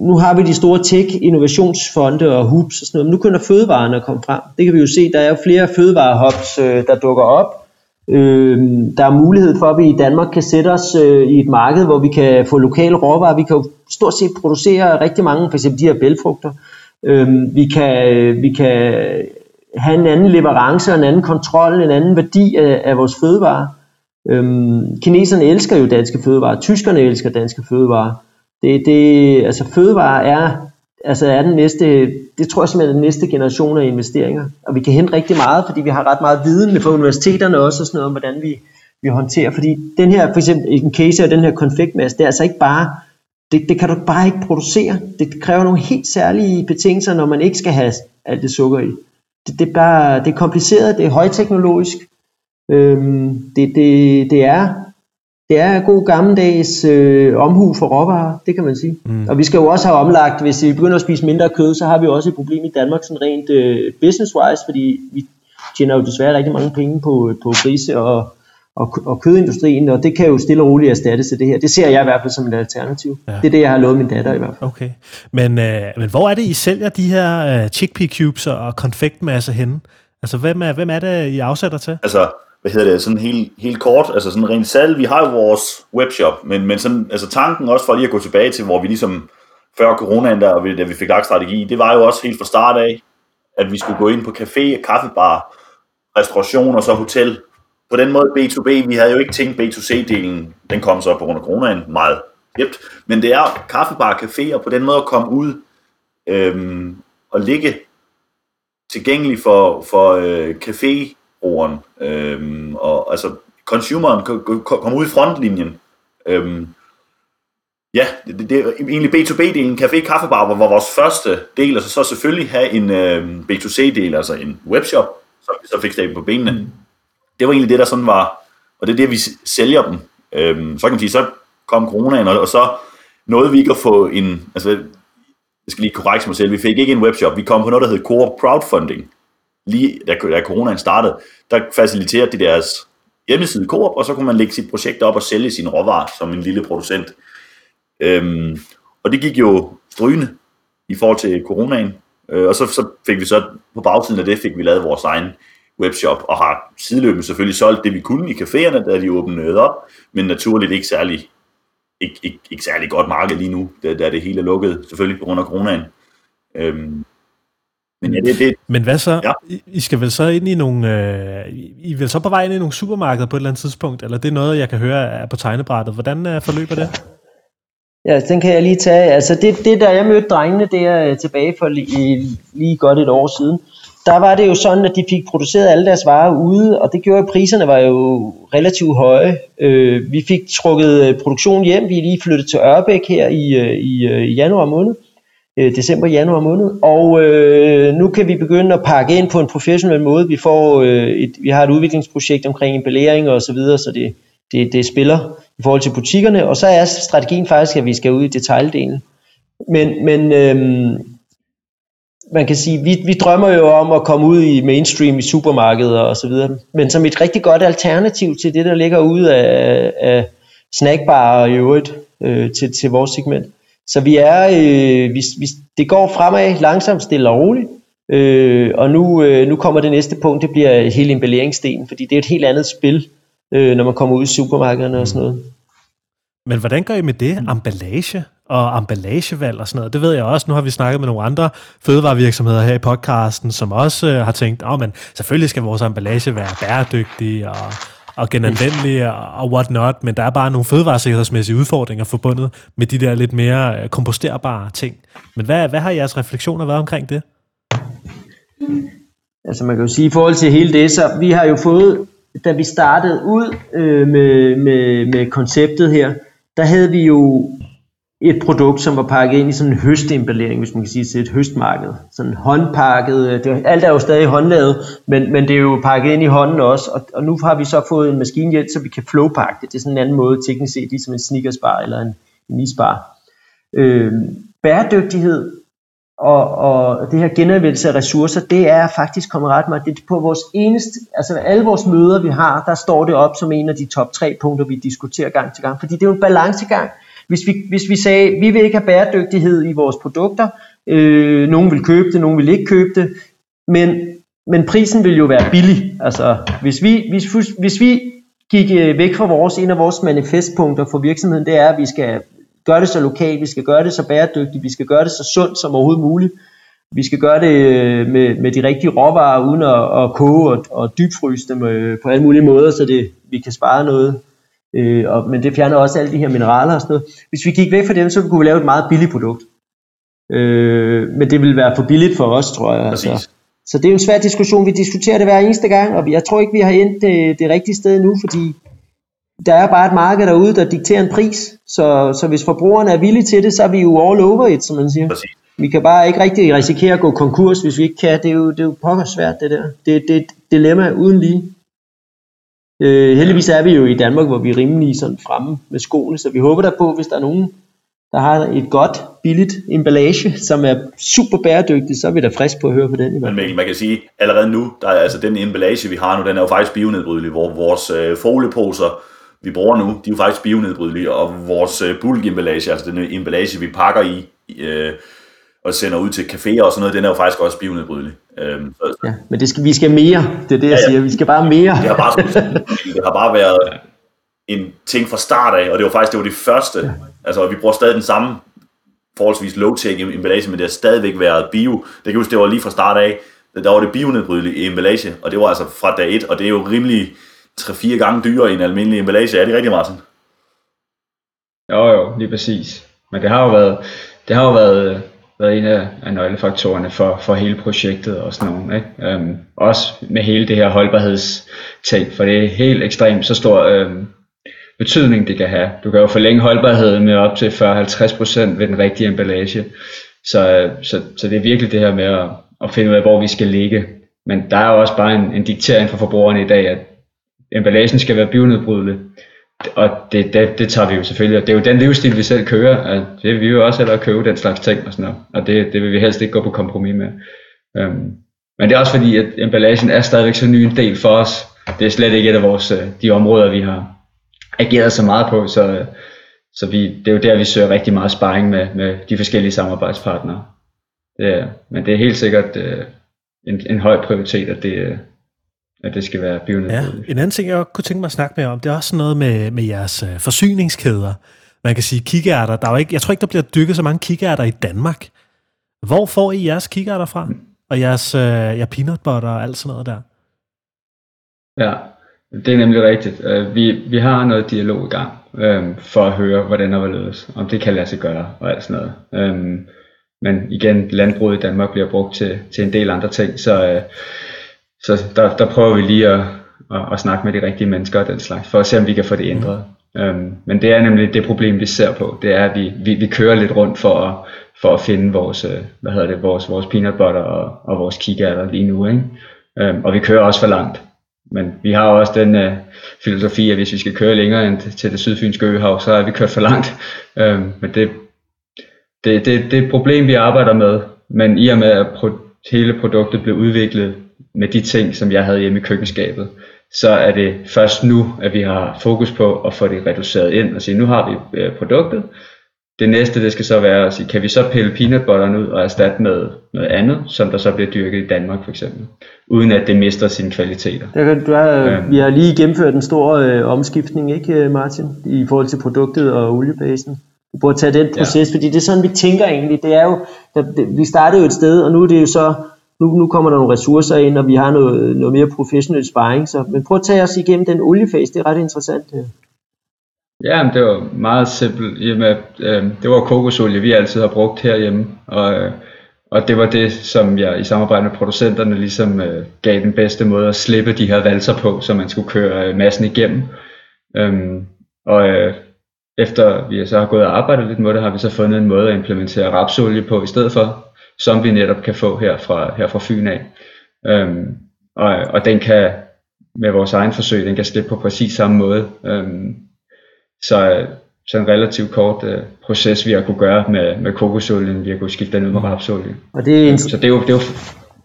nu har vi de store tech-innovationsfonde og hubs og sådan noget, men nu kunne fødevarene komme frem. Det kan vi jo se, der er jo flere fødevarehubs, øh, der dukker op, Øh, der er mulighed for, at vi i Danmark kan sætte os øh, i et marked, hvor vi kan få lokale råvarer. Vi kan jo stort set producere rigtig mange, for eksempel de her bælfrugter. Øh, vi, kan, øh, vi kan have en anden leverance en anden kontrol, en anden værdi af, af vores fødevarer. Øh, kineserne elsker jo danske fødevarer, tyskerne elsker danske fødevarer. Det, det, altså fødevarer er altså er den næste, det tror jeg simpelthen er den næste generation af investeringer. Og vi kan hente rigtig meget, fordi vi har ret meget viden fra universiteterne også, og sådan noget om, hvordan vi, vi håndterer. Fordi den her, for eksempel en case af den her konfektmasse, det er altså ikke bare, det, det kan du bare ikke producere. Det kræver nogle helt særlige betingelser, når man ikke skal have alt det sukker i. Det, det, er, bare, det er kompliceret, det er højteknologisk. Øhm, det, det, det er det er god gammeldags øh, omhu for råvarer, det kan man sige. Mm. Og vi skal jo også have omlagt, hvis vi begynder at spise mindre kød, så har vi også et problem i Danmark sådan rent øh, business-wise, fordi vi tjener jo desværre rigtig mange penge på, på grise og, og, og kødindustrien, og det kan jo stille og roligt erstattes til det her. Det ser jeg i hvert fald som et alternativ. Ja. Det er det, jeg har lovet min datter i hvert fald. Okay. Men, øh, men hvor er det, I sælger de her øh, chickpea cubes og konfektmasse henne? Altså, hvem er, hvem er det, I afsætter til? Altså, hvad hedder det, sådan helt, helt kort, altså sådan rent salg, vi har jo vores webshop, men, men sådan, altså tanken også for lige at gå tilbage til, hvor vi ligesom før coronaen, der, da vi fik lagt strategi, det var jo også helt fra start af, at vi skulle gå ind på café, kaffebar, restauration og så hotel. På den måde B2B, vi havde jo ikke tænkt B2C-delen, den kom så på grund af coronaen meget jept, men det er kaffebar, café, og på den måde at komme ud øhm, og ligge tilgængelig for, for øh, café forbrugeren, øhm, og altså consumeren kommer ud i frontlinjen. Øhm, ja, det, det, det er egentlig B2B-delen, café, kaffebar var, var vores første del, og så, så selvfølgelig have en øhm, B2C-del, altså en webshop, som vi så fik stadig på benene. Mm. Det var egentlig det, der sådan var, og det er det, vi sælger dem. Øhm, så kan man sige, så kom coronaen, og, og så nåede vi ikke at få en, altså jeg skal lige korrekte mig selv, vi fik ikke en webshop, vi kom på noget, der hed Core Crowdfunding, lige da, da coronaen startede, der faciliterede de deres hjemmeside Coop, og så kunne man lægge sit projekt op og sælge sine råvarer som en lille producent. Øhm, og det gik jo strygende i forhold til coronaen, øh, og så, så fik vi så på bagsiden af det, fik vi lavet vores egen webshop, og har sideløbende selvfølgelig solgt det, vi kunne i caféerne, da de åbnede op, men naturligt ikke særlig, ikke, ikke, ikke særlig godt marked lige nu, da, da det hele er lukket, selvfølgelig på grund af coronaen. Øhm, men, ja, det, det, Men hvad så? Ja. I, skal vel så ind i nogle... Øh, I er vel så på vej ind i nogle supermarkeder på et eller andet tidspunkt? Eller det er noget, jeg kan høre er på tegnebrættet. Hvordan øh, forløber det? Ja, den kan jeg lige tage. Altså det, det der jeg mødte drengene der øh, tilbage for lige, lige godt et år siden, der var det jo sådan, at de fik produceret alle deres varer ude, og det gjorde, at priserne var jo relativt høje. Øh, vi fik trukket øh, produktion hjem, vi er lige flyttet til Ørbæk her i, i, i januar måned, øh, december, januar måned. Og øh, nu kan vi begynde at pakke ind på en professionel måde. Vi, får, øh, et, vi har et udviklingsprojekt omkring emballering og så videre, så det, det, det spiller i forhold til butikkerne. Og så er strategien faktisk, at vi skal ud i detaljdelen. Men, men øh, man kan sige, vi, vi drømmer jo om at komme ud i mainstream i supermarkeder og så videre. Men som et rigtig godt alternativ til det, der ligger ude af, af snackbarer i øvrigt øh, til, til vores segment. Så vi er, øh, vi, vi, det går fremad langsomt, stille og roligt. Øh, og nu, øh, nu kommer det næste punkt, det bliver hele emballeringsdelen, fordi det er et helt andet spil, øh, når man kommer ud i supermarkederne og sådan noget. Men hvordan gør I med det? Emballage og emballagevalg og sådan noget. Det ved jeg også. Nu har vi snakket med nogle andre fødevarevirksomheder her i podcasten, som også øh, har tænkt, at oh, men selvfølgelig skal vores emballage være bæredygtig og og genanvendelige og what not, men der er bare nogle fødevaresikkerhedsmæssige udfordringer forbundet med de der lidt mere øh, komposterbare ting. Men hvad, hvad har jeres refleksioner været omkring det? Mm. Altså man kan jo sige, i forhold til hele det, så vi har jo fået, da vi startede ud øh, med, med, med konceptet her, der havde vi jo et produkt, som var pakket ind i sådan en høstemballering, hvis man kan sige, til et høstmarked. Sådan håndpakket, det, det, alt er jo stadig håndlavet, men, men det er jo pakket ind i hånden også, og, og nu har vi så fået en maskinhjælp, så vi kan flowpakke det. Det er sådan en anden måde teknisk set, ligesom en sneakersbar eller en, en isbar. Øh, bæredygtighed og, og det her genanvendelse af ressourcer, det er faktisk kommet ret meget. Det er på vores eneste, altså alle vores møder, vi har, der står det op som en af de top tre punkter, vi diskuterer gang til gang. Fordi det er jo en balancegang hvis vi, hvis vi sagde, vi vil ikke have bæredygtighed i vores produkter, øh, nogen vil købe det, nogen vil ikke købe det, men, men prisen vil jo være billig. Altså, hvis vi, hvis, hvis vi gik øh, væk fra vores, en af vores manifestpunkter for virksomheden, det er, at vi skal gøre det så lokalt, vi skal gøre det så bæredygtigt, vi skal gøre det så sundt som overhovedet muligt. Vi skal gøre det øh, med, med de rigtige råvarer, uden at, at koge og, og dybfryse dem øh, på alle mulige måder, så det, vi kan spare noget Øh, og, men det fjerner også alle de her mineraler og sådan noget. Hvis vi gik væk fra dem, så kunne vi lave et meget billigt produkt. Øh, men det vil være for billigt for os, tror jeg. Altså. Så det er jo en svær diskussion. Vi diskuterer det hver eneste gang, og jeg tror ikke, vi har endt det, det rigtige sted nu, fordi der er bare et marked derude, der dikterer en pris. Så, så hvis forbrugerne er villige til det, så er vi jo all over it, som man siger. Præcis. Vi kan bare ikke rigtig risikere at gå konkurs, hvis vi ikke kan. Det er jo, det er jo pokker svært, det der. Det, det er et dilemma uden lige. Øh, heldigvis er vi jo i Danmark, hvor vi er rimelig sådan fremme med skoene, så vi håber der på, hvis der er nogen, der har et godt, billigt emballage, som er super bæredygtigt, så er vi da frisk på at høre på den. Men Mikkel, man kan sige, allerede nu, der er altså den emballage, vi har nu, den er jo faktisk bionedbrydelig, hvor vores øh, folieposer, vi bruger nu, de er jo faktisk bionedbrydelige, og vores øh, bulkemballage, altså den emballage, vi pakker i, øh, og sender ud til caféer og sådan noget, den er jo faktisk også bionedbrydelig. Øhm, så, ja, men det skal, vi skal mere, det er det, jeg ja, ja. siger. Vi skal bare mere. Det har bare, det har bare været en ting fra start af, og det var faktisk det var det første. Ja. Altså, vi bruger stadig den samme forholdsvis low-tech emballage, men det har stadigvæk været bio. Det kan huske, det var lige fra start af, der var det bionedbrydelige emballage, og det var altså fra dag 1, og det er jo rimelig 3-4 gange dyrere end en almindelig emballage. Er det rigtigt, Martin? Jo, jo, lige præcis. Men det har jo været, det har jo været været en af, af nøglefaktorerne for, for hele projektet og sådan noget. Ikke? Øhm, også med hele det her holdbarhedsting, for det er helt ekstremt så stor øhm, betydning, det kan have. Du kan jo forlænge holdbarheden med op til 40-50% ved den rigtige emballage. Så, øh, så, så det er virkelig det her med at, at finde ud af, hvor vi skal ligge. Men der er jo også bare en, en diktering fra forbrugerne i dag, at emballagen skal være bionedbrydelig og det, det, det tager vi jo selvfølgelig, og det er jo den livsstil, vi selv kører, at det vil vi jo også hellere købe den slags ting og sådan noget, og det, det vil vi helst ikke gå på kompromis med. Øhm, men det er også fordi, at emballagen er stadigvæk så ny en del for os. Det er slet ikke et af vores, øh, de områder, vi har ageret så meget på, så, øh, så vi, det er jo der, vi søger rigtig meget sparring med, med de forskellige samarbejdspartnere. Det er, men det er helt sikkert øh, en, en høj prioritet, at det, øh, at det skal være bionedbrydeligt. Ja, en anden ting, jeg kunne tænke mig at snakke med om, det er også noget med, med jeres uh, forsyningskæder. Man kan sige kikærter. Der er jo ikke, jeg tror ikke, der bliver dykket så mange kikærter i Danmark. Hvor får I jeres kikærter fra? Og jeres uh, ja, peanut butter og alt sådan noget der? Ja, det er nemlig rigtigt. Uh, vi, vi har noget dialog i gang um, for at høre, hvordan der var om det kan lade sig gøre og alt sådan noget. Um, men igen, landbruget i Danmark bliver brugt til, til en del andre ting, så uh, så der, der prøver vi lige at, at, at snakke med de rigtige mennesker og den slags, for at se om vi kan få det ændret. Mm. Um, men det er nemlig det problem, vi ser på, det er, at vi, vi, vi kører lidt rundt for at, for at finde vores, øh, hvad hedder det, vores, vores peanut butter og, og vores kikærter lige nu. Ikke? Um, og vi kører også for langt. Men vi har også den uh, filosofi, at hvis vi skal køre længere end til det sydfynske øhav, så er vi kørt for langt. Um, men det, det, det, det er et problem, vi arbejder med. Men i og med, at pro, hele produktet blev udviklet med de ting, som jeg havde hjemme i køkkenskabet, så er det først nu, at vi har fokus på at få det reduceret ind og sige, nu har vi øh, produktet. Det næste, det skal så være at sige, kan vi så pille peanut butteren ud og erstatte med noget andet, som der så bliver dyrket i Danmark for eksempel, uden at det mister sine kvaliteter. Der, du er, øhm. Vi har lige gennemført en stor øh, omskiftning, ikke øh, Martin, i forhold til produktet og oliebasen. Vi burde tage den proces, ja. fordi det er sådan, vi tænker egentlig. Det er jo, vi startede jo et sted, og nu er det jo så nu, nu kommer der nogle ressourcer ind, og vi har noget, noget mere professionel sparring. Så, men prøv at tage os igennem den oliefase, det er ret interessant. Ja. Ja, det var meget simpelt, Jamen, øh, det var kokosolie, vi altid har brugt herhjemme, og, øh, og det var det, som jeg i samarbejde med producenterne ligesom øh, gav den bedste måde at slippe de her valser på, så man skulle køre øh, massen igennem. Øhm, og øh, efter vi så har gået og arbejdet lidt med det, har vi så fundet en måde at implementere rapsolie på i stedet for, som vi netop kan få her fra, her fra Fyn af. Øhm, og, og den kan med vores egen forsøg, den kan slippe på præcis samme måde. Øhm, så, så en relativt kort øh, proces, vi har kunne gøre med, med kokosolien, vi har kunne skifte den ud med mm. rapsolie. Og det er så det er jo, det er jo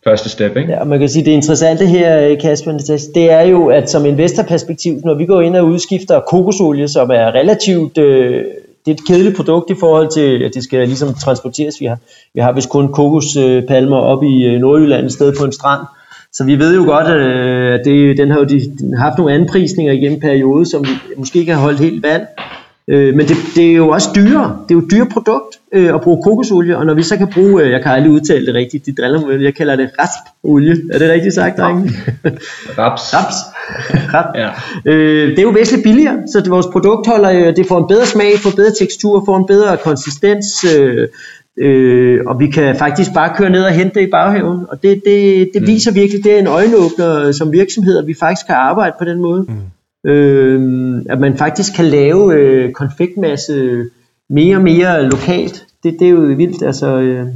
første step, ikke? Ja, og man kan sige, det interessante her, øh, Kasper, det er jo, at som investorperspektiv, når vi går ind og udskifter kokosolie, som er relativt øh, det er et kedeligt produkt i forhold til, at det skal ligesom transporteres. Vi har, vi har vist kun kokospalmer op i øh, Nordjylland et sted på en strand. Så vi ved jo godt, øh, at det, den har jo de, den har haft nogle anprisninger igennem periode, som vi måske ikke har holdt helt vand. Øh, men det, det er jo også dyre. Det er jo et dyre produkt øh, at bruge kokosolie, og når vi så kan bruge, øh, jeg kan aldrig udtale det rigtigt, de driller mig, jeg kalder det raspolie. Er det rigtigt sagt, drenge? Raps. Raps. Rap. ja. øh, det er jo væsentligt billigere, så det, vores produkt holder, øh, det får en bedre smag, får bedre tekstur, får en bedre konsistens, øh, Øh, og vi kan faktisk bare køre ned og hente det i baghaven. Og det, det, det mm. viser virkelig, det er en øjenåbner som virksomhed, at vi faktisk kan arbejde på den måde. Mm øh, at man faktisk kan lave øh, konfektmasse mere og mere lokalt. Det, det er jo vildt, altså øh,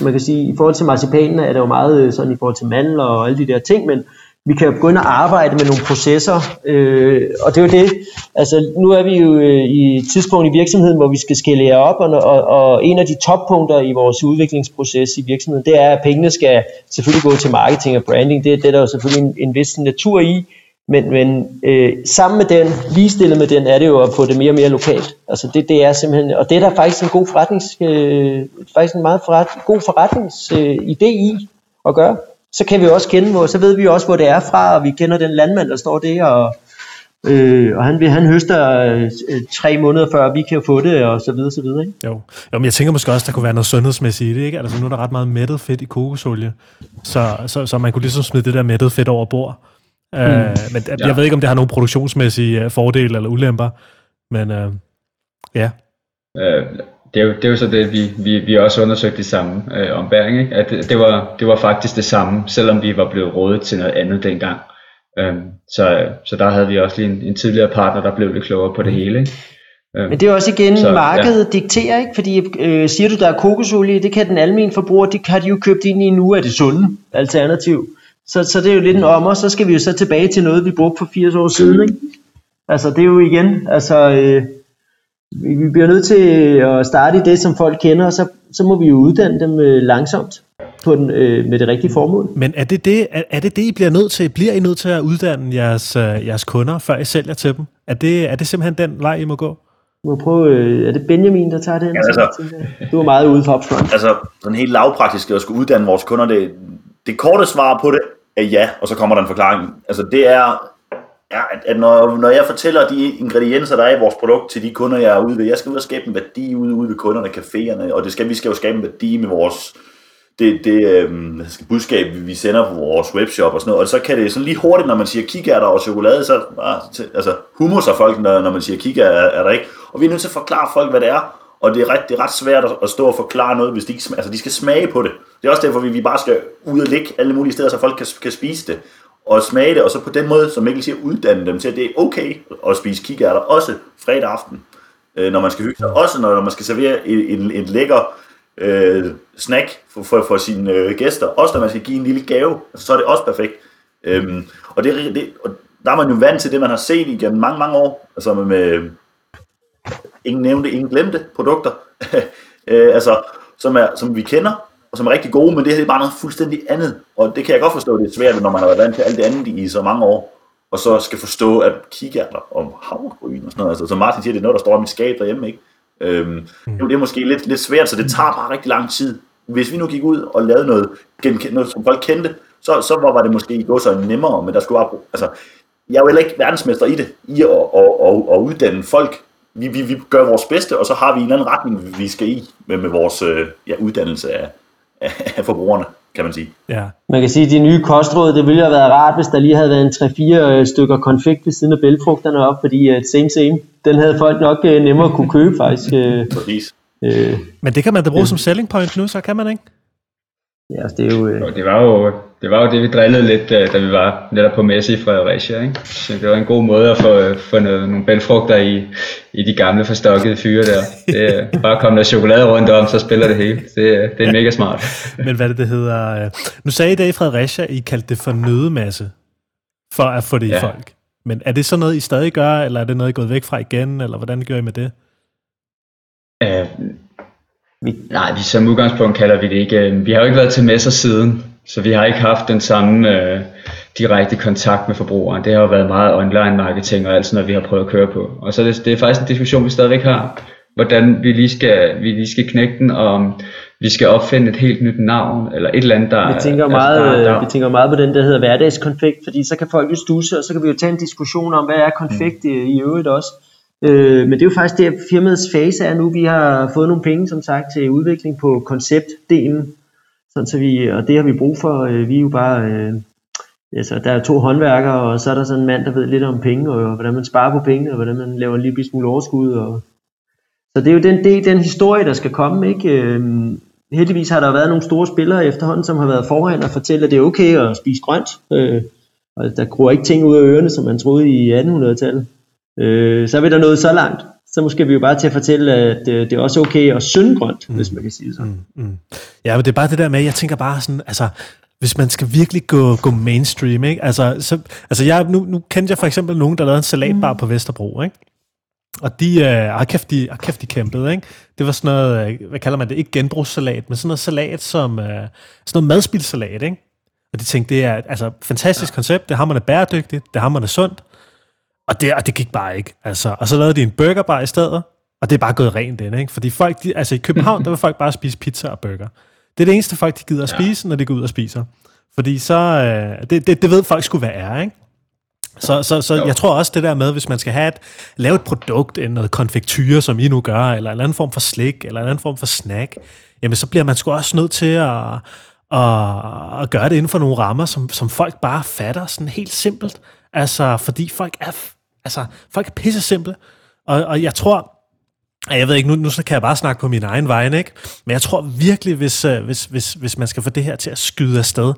man kan sige, i forhold til marcipanen er det jo meget øh, sådan i forhold til mandler og alle de der ting, men vi kan jo begynde at arbejde med nogle processer, øh, og det er jo det, altså nu er vi jo øh, i et tidspunkt i virksomheden, hvor vi skal skalere op, og, og, og en af de toppunkter i vores udviklingsproces i virksomheden, det er, at pengene skal selvfølgelig gå til marketing og branding, det, det er der jo selvfølgelig en, en vis natur i, men, men øh, sammen med den, ligestillet med den, er det jo at få det mere og mere lokalt. Altså det, det er simpelthen, og det er der faktisk en god forretnings, øh, faktisk en meget forret, god forretningsidé øh, i at gøre så kan vi også kende, hvor, så ved vi også, hvor det er fra, og vi kender den landmand, der står der, og, øh, og han, han høster øh, tre måneder før, vi kan få det, og så videre, så videre. Ikke? Jo. jo, men jeg tænker måske også, der kunne være noget sundhedsmæssigt i det, ikke? Altså nu er der ret meget mættet fedt i kokosolie, så, så, så man kunne ligesom smide det der mættet fedt over bord. Mm. Uh, men jeg ja. ved ikke, om det har nogle produktionsmæssige fordele eller ulemper, men uh, ja. Øh, det er, jo, det er jo så det, vi, vi, vi også undersøgte i samme øh, ombæring, ikke? at det, det, var, det var faktisk det samme, selvom vi var blevet rådet til noget andet dengang. Øhm, så, så der havde vi også lige en, en tidligere partner, der blev lidt klogere på det hele. Ikke? Øhm, Men det er også igen, så, markedet ja. dikterer, ikke? fordi øh, siger du, der er kokosolie, det kan den almindelige forbruger, det har de jo købt ind i nu af det sunde alternativ. Så, så det er jo lidt en ommer, så skal vi jo så tilbage til noget, vi brugte for 80 år siden. Ikke? Altså det er jo igen, altså... Øh, vi, bliver nødt til at starte i det, som folk kender, og så, så må vi jo uddanne dem øh, langsomt på den, øh, med det rigtige formål. Men er det det, er, er det det, I bliver nødt til? Bliver I nødt til at uddanne jeres, øh, jeres kunder, før I sælger til dem? Er det, er det simpelthen den vej, I må gå? må prøve, øh, er det Benjamin, der tager den? Ja, altså, du er meget ude for upfront. Altså, sådan helt lavpraktisk at skulle uddanne vores kunder, det, det korte svar på det er ja, og så kommer der en forklaring. Altså, det er Ja, at, at når, når jeg fortæller de ingredienser, der er i vores produkt til de kunder, jeg er ude ved, jeg skal ud og skabe en værdi ude, ude ved kunderne, caféerne, og det skal, vi skal jo skabe en værdi med vores det, det øh, budskab, vi sender på vores webshop og sådan noget, og så kan det sådan lige hurtigt, når man siger kikærter og chokolade, ah, så altså, humor er folk, når, når man siger kikærter, er, er der ikke, og vi er nødt til at forklare folk, hvad det er, og det er ret, det er ret svært at, at stå og forklare noget, hvis de ikke altså de skal smage på det. Det er også derfor, vi, vi bare skal ud og ligge alle mulige steder, så folk kan, kan spise det og smage det, og så på den måde, som Mikkel siger, uddanne dem til, at det er okay at spise kikærter, også fredag aften, øh, når man skal hygge sig. Også når man skal servere en, en, en lækker øh, snack for, for, for sine øh, gæster. Også når man skal give en lille gave, altså, så er det også perfekt. Øhm, og, det, det, og der er man jo vant til det, man har set igennem mange, mange år. Altså med, med ingen nævnte, ingen glemte produkter. øh, altså, som, er, som vi kender, og som er rigtig gode, men det her er bare noget fuldstændig andet. Og det kan jeg godt forstå, det er svært, når man har været vant til alt det andet i så mange år, og så skal forstå, at kikærter om havregryn og sådan noget, altså, som Martin siger, det er noget, der står i mit skab derhjemme, ikke? Øhm, mm. det er måske lidt, lidt svært, så det tager bare rigtig lang tid. Hvis vi nu gik ud og lavede noget, noget som folk kendte, så, så var det måske gå så nemmere, men der skulle bare, altså, jeg er jo heller ikke verdensmester i det, i at, at, at, at uddanne folk. Vi, vi, vi gør vores bedste, og så har vi en eller anden retning, vi skal i med, med vores øh, ja, uddannelse af, af forbrugerne, kan man sige. Ja. Man kan sige, at de nye kostråd, det ville have været rart, hvis der lige havde været en 3-4 øh, stykker konfekt ved siden af bælfrugterne op, fordi uh, same same, den havde folk nok uh, nemmere kunne købe faktisk. Uh, Præcis. Uh, Men det kan man da bruge uh, som selling point nu, så kan man ikke? Ja, altså, det er jo... Øh... Det var jo det var jo det, vi drillede lidt, da vi var netop på messe i Fredericia. Ikke? Så det var en god måde at få, få noget, nogle bælfrugter i, i de gamle forstokkede fyre der. Det er bare komme der chokolade rundt om, så spiller det hele. Det, det er mega smart. Men hvad det, det hedder... Nu sagde I det i Fredericia, I kaldte det for nødemasse, for at få det ja. i folk. Men er det så noget, I stadig gør, eller er det noget, I er gået væk fra igen, eller hvordan gør I med det? Uh, vi, nej, vi, som udgangspunkt kalder vi det ikke. Vi har jo ikke været til messer siden, så vi har ikke haft den samme øh, direkte kontakt med forbrugeren. Det har jo været meget online marketing og alt sådan noget, vi har prøvet at køre på. Og så det, det er faktisk en diskussion, vi stadigvæk har, hvordan vi lige skal, vi lige skal knække den, og om vi skal opfinde et helt nyt navn, eller et eller andet, der... Vi tænker, altså, meget, der, der, vi tænker meget på den, der hedder hverdagskonfekt, fordi så kan folk jo stusse, og så kan vi jo tage en diskussion om, hvad er konfekt mm. i, i øvrigt også. Øh, men det er jo faktisk det, firmaets fase er nu. Vi har fået nogle penge, som sagt, til udvikling på konceptdelen. Sådan, så vi, og det har vi brug for. Øh, vi er jo bare... Øh, altså, der er to håndværkere, og så er der sådan en mand, der ved lidt om penge, og hvordan man sparer på penge, og hvordan man laver en lille smule overskud. Og, så det er jo den, det, den historie, der skal komme. Ikke? Øh, heldigvis har der været nogle store spillere efterhånden, som har været foran og fortælle, at det er okay at spise grønt. Øh, og der gror ikke ting ud af ørerne, som man troede i 1800-tallet øh, så er vi der nået så langt. Så måske vi jo bare til at fortælle, at øh, det er også okay at synde grønt, mm. hvis man kan sige det sådan. Mm, mm. Ja, men det er bare det der med, jeg tænker bare sådan, altså, hvis man skal virkelig gå, gå mainstream, ikke? Altså, så, altså jeg, nu, nu kendte jeg for eksempel nogen, der lavede en salatbar mm. på Vesterbro, ikke? Og de, øh, har kæft, de, har kæft, de kæmpede, ikke? Det var sådan noget, øh, hvad kalder man det, ikke genbrugssalat, men sådan noget salat som, øh, sådan noget madspilsalat, ikke? Og de tænkte, det er altså fantastisk ja. koncept, det har man er bæredygtigt, det har man er sundt, og det, og det gik bare ikke. Altså, og så lavede de en burgerbar i stedet, og det er bare gået rent ind, ikke? Fordi folk, de, altså i København, der vil folk bare spise pizza og burger. Det er det eneste folk, de gider at spise, ja. når de går ud og spiser. Fordi så, øh, det, det, det ved folk skulle være er, ikke? Så, så, så jeg tror også det der med, hvis man skal have et, lave et produkt, noget konfektyre, som I nu gør, eller en anden form for slik, eller en anden form for snack, jamen så bliver man sgu også nødt til at, at, at gøre det inden for nogle rammer, som, som folk bare fatter sådan helt simpelt. Altså, fordi folk er, altså, folk er pisse simple. Og, og jeg tror, jeg ved ikke, nu, nu så kan jeg bare snakke på min egen vej, ikke? Men jeg tror virkelig, hvis, øh, hvis, hvis, hvis man skal få det her til at skyde afsted,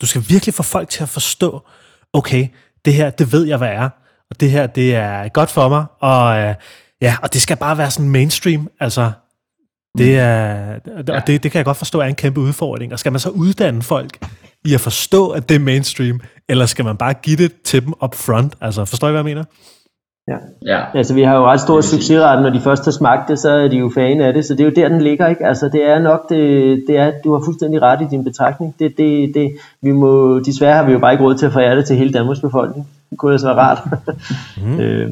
du skal virkelig få folk til at forstå, okay, det her, det ved jeg, hvad er, og det her, det er godt for mig, og øh, ja, og det skal bare være sådan mainstream, altså, det er, og det, det kan jeg godt forstå er en kæmpe udfordring, og skal man så uddanne folk i at forstå, at det er mainstream, eller skal man bare give det til dem up front, altså, forstår I, hvad jeg mener? Ja. ja. Altså, vi har jo ret stor succesret, når de først har smagt det, så er de jo fan af det, så det er jo der, den ligger, ikke? Altså, det er nok, det, det er, du har fuldstændig ret i din betragtning. Det, det, det, vi må, desværre har vi jo bare ikke råd til at forære det til hele Danmarks befolkning. Det kunne altså være rart. mm. øh,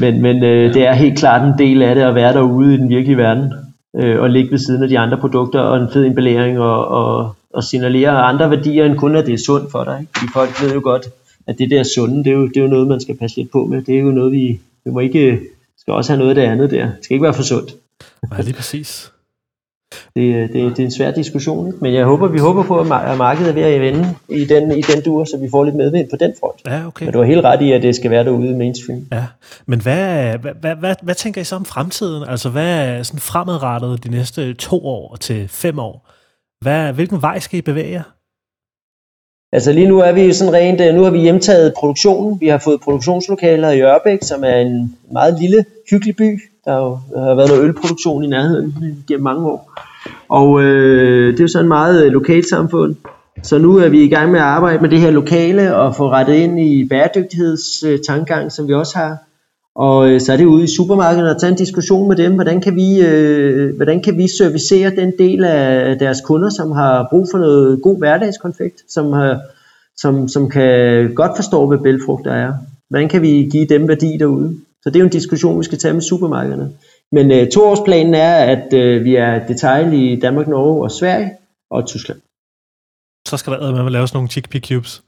men men øh, det er helt klart en del af det at være derude i den virkelige verden, øh, og ligge ved siden af de andre produkter, og en fed emballering, og, og, og signalere andre værdier, end kun at det er sundt for dig. Ikke? De folk ved jo godt, at det der sunde, det er, jo, det er jo noget, man skal passe lidt på med. Det er jo noget, vi, vi må ikke, skal også have noget af det andet der. Det skal ikke være for sundt. Ja, lige præcis. Det, det, det er en svær diskussion, ikke? men jeg håber, vi håber på, at markedet er ved at vende i den, i den dur, så vi får lidt medvind på den front. Ja, okay. Men du har helt ret i, at det skal være derude i mainstream. Ja, men hvad, hvad, hvad, hvad, hvad tænker I så om fremtiden? Altså hvad er sådan fremadrettet de næste to år til fem år? Hvad, hvilken vej skal I bevæge jer? Altså lige nu er vi sådan rent, øh, nu har vi hjemtaget produktionen. Vi har fået produktionslokaler i Ørbæk, som er en meget lille, hyggelig by. Der har været noget ølproduktion i nærheden gennem mange år. Og øh, det er jo sådan et meget øh, lokalsamfund. lokalt samfund. Så nu er vi i gang med at arbejde med det her lokale og få rettet ind i bæredygtighedstankegang, som vi også har. Og øh, så er det ude i supermarkedet at tage en diskussion med dem, hvordan kan vi, øh, hvordan kan vi servicere den del af deres kunder, som har brug for noget god hverdagskonfekt, som, har, som, som kan godt forstå, hvad bælfrugter er. Hvordan kan vi give dem værdi derude? Så det er jo en diskussion, vi skal tage med supermarkederne. Men øh, toårsplanen er, at øh, vi er detail i Danmark, Norge og Sverige og Tyskland. Så skal der med at lave sådan nogle chickpea cubes.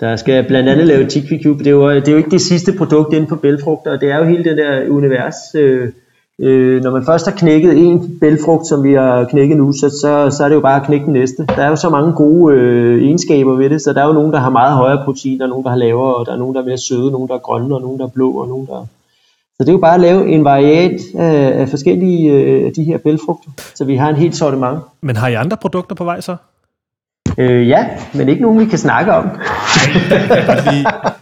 Der skal blandt andet lave Tikvi Cube. Det er, jo, det er jo ikke det sidste produkt inden på bælfrugter, og det er jo hele det der univers. Øh, øh, når man først har knækket en bælfrugt, som vi har knækket nu, så, så, så er det jo bare at knække den næste. Der er jo så mange gode øh, egenskaber ved det, så der er jo nogen, der har meget højere protein, der nogen, der har lavere, og der er nogen, der er mere søde, nogen, der er grønne, og nogen, der er blå, og nogen, der så det er jo bare at lave en variat af, af forskellige øh, af de her bælfrugter, så vi har en helt sortiment. Men har I andre produkter på vej så? Øh, ja, men ikke nogen, vi kan snakke om.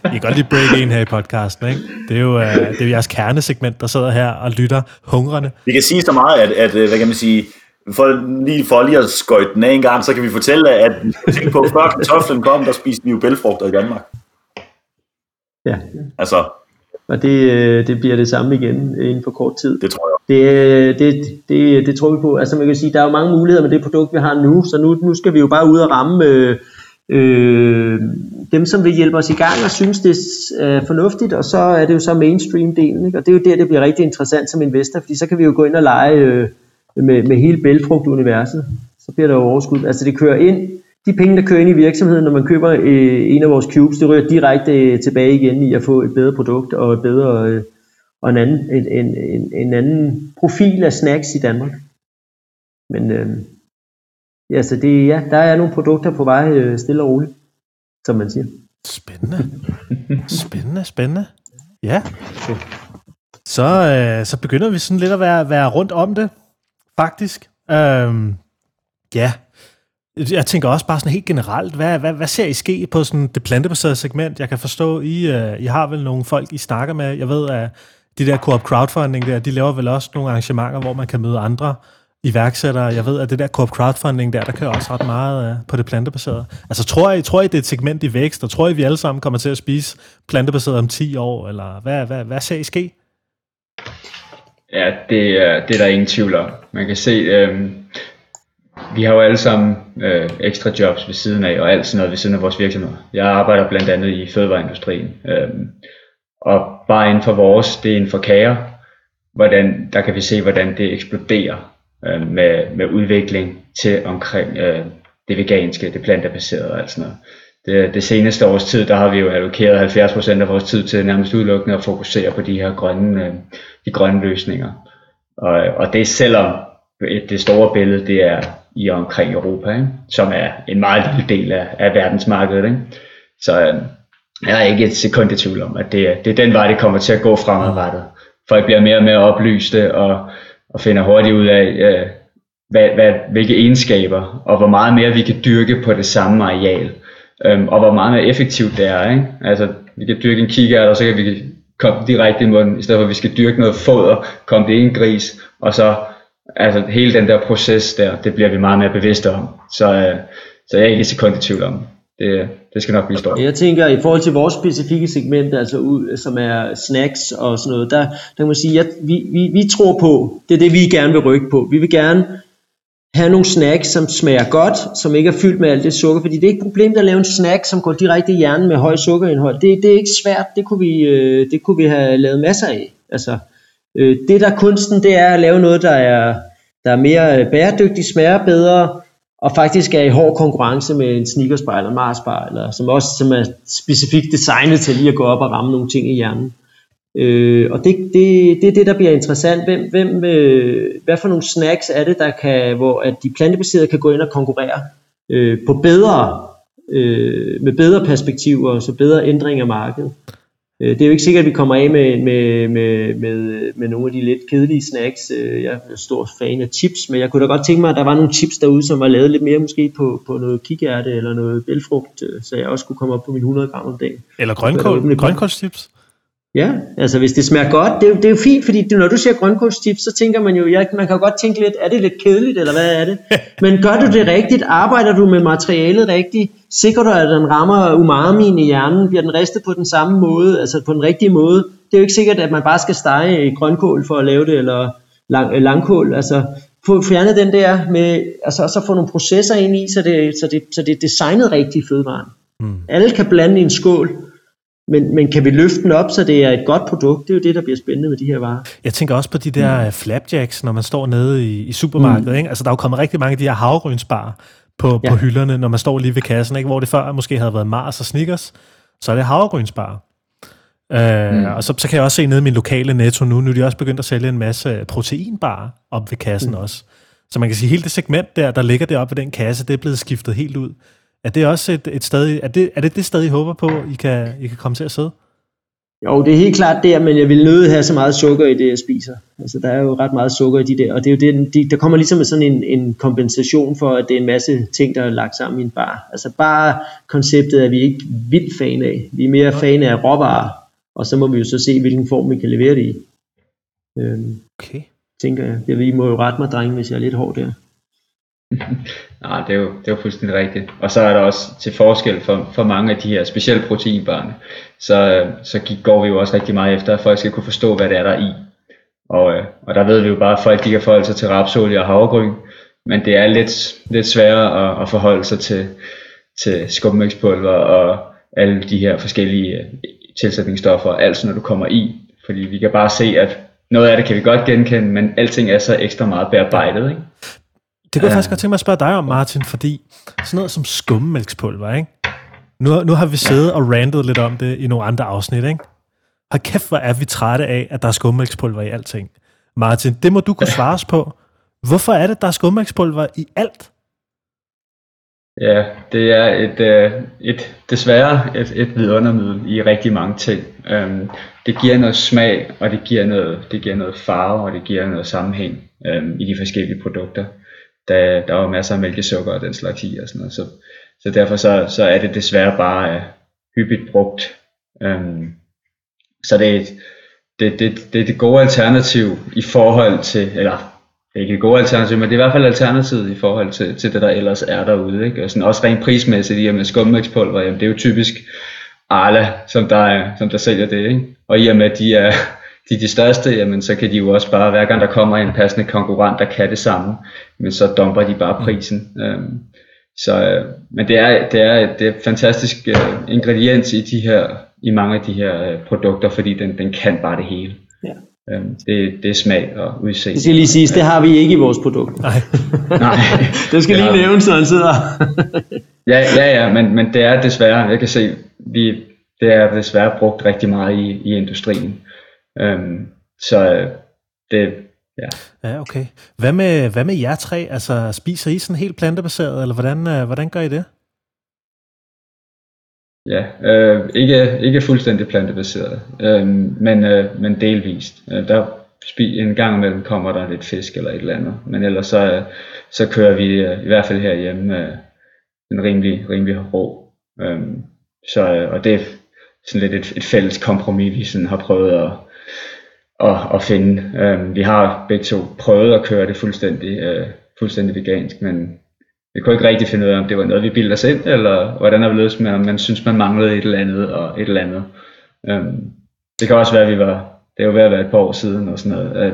jeg kan godt lide break in her i podcasten. Ikke? Det, er jo, uh, det er jo jeres kernesegment, der sidder her og lytter hungrende. Vi kan sige så meget, at, at øh, hvad kan man sige, for lige, for lige at skøjte den af en gang, så kan vi fortælle, at tænk på, før kartoflen kom, der spiste vi jo bælfrugter i Danmark. Ja. Altså, og det, øh, det bliver det samme igen inden for kort tid. Det tror jeg. Det, det, det, det tror vi på. Altså man kan sige, der er jo mange muligheder med det produkt, vi har nu, så nu, nu skal vi jo bare ud og ramme øh, øh, dem, som vil hjælpe os i gang og synes, det er fornuftigt, og så er det jo så mainstream-delen, ikke? og det er jo der, det bliver rigtig interessant som investor, fordi så kan vi jo gå ind og lege øh, med, med hele bælfrugt-universet. Så bliver der jo overskud. Altså det kører ind de penge, der kører ind i virksomheden, når man køber øh, en af vores cubes, det ryger direkte øh, tilbage igen i at få et bedre produkt og et bedre øh, og en anden, en, en, en, en anden profil af snacks i Danmark. Men øh, ja, så det, ja, der er nogle produkter på vej øh, stille og roligt, som man siger. Spændende. Spændende, spændende. Ja. Så, øh, så begynder vi sådan lidt at være, være rundt om det, faktisk. Øhm, ja, jeg tænker også bare sådan helt generelt, hvad, hvad, hvad ser I ske på sådan det plantebaserede segment? Jeg kan forstå, I, uh, I har vel nogle folk, I snakker med. Jeg ved, at de der Coop crowdfunding der, de laver vel også nogle arrangementer, hvor man kan møde andre iværksættere. Jeg ved, at det der Coop crowdfunding der, der kører også ret meget uh, på det plantebaserede. Altså tror I, tror I, det er et segment i vækst, og tror I, vi alle sammen kommer til at spise plantebaseret om 10 år, eller hvad, hvad, hvad ser I ske? Ja, det, det er der ingen tvivl om. Man kan se, øh, vi har jo alle sammen øh, ekstra jobs ved siden af, og alt sådan noget ved siden af vores virksomhed. Jeg arbejder blandt andet i fødevareindustrien, øh, og bare inden for vores, det er inden for kager, hvordan, der kan vi se, hvordan det eksploderer øh, med, med udvikling til omkring øh, det veganske, det plantebaserede og alt sådan noget. Det, det seneste års tid, der har vi jo allokeret 70% af vores tid til nærmest udelukkende at fokusere på de her grønne, øh, de grønne løsninger. Og, og det er selvom det store billede, det er i og omkring Europa, ikke? som er en meget lille del af, af verdensmarkedet. Ikke? Så øh, jeg er ikke et sekund i tvivl om, at det, det er den vej, det kommer til at gå fremadrettet. Folk bliver mere og mere oplyste og, og finder hurtigt ud af, øh, hvad, hvad, hvilke egenskaber og hvor meget mere vi kan dyrke på det samme areal. Øhm, og hvor meget mere effektivt det er. Ikke? Altså, vi kan dyrke en kikært, og så kan vi komme direkte i munden, i stedet for at vi skal dyrke noget foder, komme det i en gris, og så altså hele den der proces der, det bliver vi meget mere bevidste om. Så, øh, så jeg er ikke i sekund i tvivl om. Det, det skal nok blive stort. Jeg tænker, i forhold til vores specifikke segment, altså som er snacks og sådan noget, der, der kan man sige, at vi, vi, vi tror på, det er det, vi gerne vil rykke på. Vi vil gerne have nogle snacks, som smager godt, som ikke er fyldt med alt det sukker, fordi det er ikke problemet at lave en snack, som går direkte i hjernen med høj sukkerindhold. Det, det er ikke svært, det kunne, vi, øh, det kunne vi have lavet masser af. Altså, øh, det der er kunsten, det er at lave noget, der er, der er mere øh, bæredygtigt, smager bedre, og faktisk er i hård konkurrence med en sneakersbar eller Marsbar, eller som også som er specifikt designet til lige at gå op og ramme nogle ting i hjernen. Øh, og det, det, det er det, der bliver interessant. Hvem, hvem, øh, hvad for nogle snacks er det, der kan, hvor at de plantebaserede kan gå ind og konkurrere øh, på bedre, øh, med bedre perspektiver, og så bedre ændring af markedet. Øh, det er jo ikke sikkert, at vi kommer af med, med, med, med, med nogle af de lidt kedelige snacks. Øh, jeg er stor fan af chips, men jeg kunne da godt tænke mig, at der var nogle chips derude, som var lavet lidt mere måske på, på noget kikærte eller noget bælfrugt, øh, så jeg også kunne komme op på min 100 gram om dagen. Eller grønkål, grønkålschips. Ja, altså hvis det smager godt, det er, det er jo fint, fordi det, når du siger grønkålstips, så tænker man jo, ja, man kan jo godt tænke lidt, er det lidt kedeligt, eller hvad er det? Men gør du det rigtigt, arbejder du med materialet rigtigt, sikrer du, at den rammer umamien i hjernen, bliver den ristet på den samme måde, altså på den rigtige måde. Det er jo ikke sikkert, at man bare skal stege grønkål for at lave det, eller lang, øh, langkål, altså få fjernet den der med, altså så få nogle processer ind i, så det, så det, så det er designet rigtigt i fødevaren. Mm. Alle kan blande i en skål, men, men kan vi løfte den op, så det er et godt produkt? Det er jo det, der bliver spændende med de her varer. Jeg tænker også på de der mm. flapjacks, når man står nede i, i supermarkedet. Mm. Ikke? Altså, der er jo kommet rigtig mange af de her havregrynsbar på, ja. på hylderne, når man står lige ved kassen, ikke? hvor det før måske havde været Mars og Snickers, så er det havregrynsbar. Uh, mm. Og så, så kan jeg også se nede i min lokale netto nu, nu er de også begyndt at sælge en masse proteinbar op ved kassen mm. også. Så man kan sige, at hele det segment der, der ligger deroppe ved den kasse, det er blevet skiftet helt ud. Er det også et, et sted, er det, er det det sted, I håber på, I kan, I kan komme til at sidde? Jo, det er helt klart der, men jeg vil nødt have så meget sukker i det, jeg spiser. Altså, der er jo ret meget sukker i de der, og det er jo det, de, der kommer ligesom sådan en, en kompensation for, at det er en masse ting, der er lagt sammen i en bar. Altså, bare konceptet er vi ikke vildt fan af. Vi er mere fan af råvarer, og så må vi jo så se, hvilken form vi kan levere det i. Øhm, okay. Tænker jeg. jeg. I må jo rette mig, drenge, hvis jeg er lidt hård der. Nej, det er, jo, det er jo fuldstændig rigtigt. Og så er der også til forskel for, for mange af de her specielle proteinbarne, så, så går vi jo også rigtig meget efter, at folk skal kunne forstå, hvad det er, der er i. Og, øh, og der ved vi jo bare, at folk de kan forholde sig til rapsolie og havregryn, men det er lidt, lidt sværere at, at forholde sig til, til skummækspulver og alle de her forskellige øh, tilsætningsstoffer, altså når du kommer i. Fordi vi kan bare se, at noget af det kan vi godt genkende, men alting er så ekstra meget bearbejdet. Ikke? Det kunne jeg faktisk godt tænke mig at spørge dig om, Martin, fordi sådan noget som skummælkspulver, ikke? Nu, nu har vi siddet og randet lidt om det i nogle andre afsnit, ikke? Hold kæft, hvor er vi trætte af, at der er skummælkspulver i alting. Martin, det må du kunne svares på. Hvorfor er det, der er skummælkspulver i alt? Ja, det er et, øh, et desværre et, et vidundermiddel i rigtig mange ting. Um, det giver noget smag, og det giver noget, det giver noget farve, og det giver noget sammenhæng um, i de forskellige produkter der, der var masser af mælkesukker og den slags i og sådan noget. Så, så derfor så, så er det desværre bare uh, hyppigt brugt. Um, så det er, et, det, det, det er det gode alternativ i forhold til, eller det ikke et godt alternativ, men det er i hvert fald alternativet i forhold til, til det, der ellers er derude. Ikke? Og sådan også rent prismæssigt, i og med skummælkspulver, jamen det er jo typisk Arla, som der, er, som der sælger det. Ikke? Og i og med, at de er de, er de største, jamen så kan de jo også bare, hver gang der kommer en passende konkurrent, der kan det samme, men så dumper de bare prisen. Mm. så, øh, men det er, det er, det er fantastisk uh, ingrediens i de her, i mange af de her uh, produkter, fordi den, den kan bare det hele. Ja. Øhm, det, det er smag og udseende. Det skal lige siges, det har vi ikke i vores produkt. Nej. Nej. det skal lige nævnes, når han sidder. ja, ja, ja, men, men det er desværre, jeg kan se, vi, det er desværre brugt rigtig meget i, i industrien. Øhm, så det, ja. Ja, okay. Hvad med, hvad med jer tre? Altså, spiser I sådan helt plantebaseret, eller hvordan, øh, hvordan gør I det? Ja, øh, ikke, ikke fuldstændig plantebaseret, øh, men, øh, men delvist. Øh, der en gang imellem kommer der lidt fisk eller et eller andet, men ellers så, øh, så kører vi øh, i hvert fald herhjemme øh, en rimelig, rimelig rå. Øh, så, øh, og det er sådan lidt et, et fælles kompromis, vi sådan har prøvet at, at, at finde. Øh, vi har begge to prøvet at køre det fuldstændig, øh, fuldstændig vegansk, men vi kunne ikke rigtig finde ud af, om det var noget, vi bildte os ind, eller hvordan er det løst med, om man synes, man manglede et eller andet og et eller andet. Øhm, det kan også være, at vi var, det er jo ved at være et par år siden og sådan noget, at,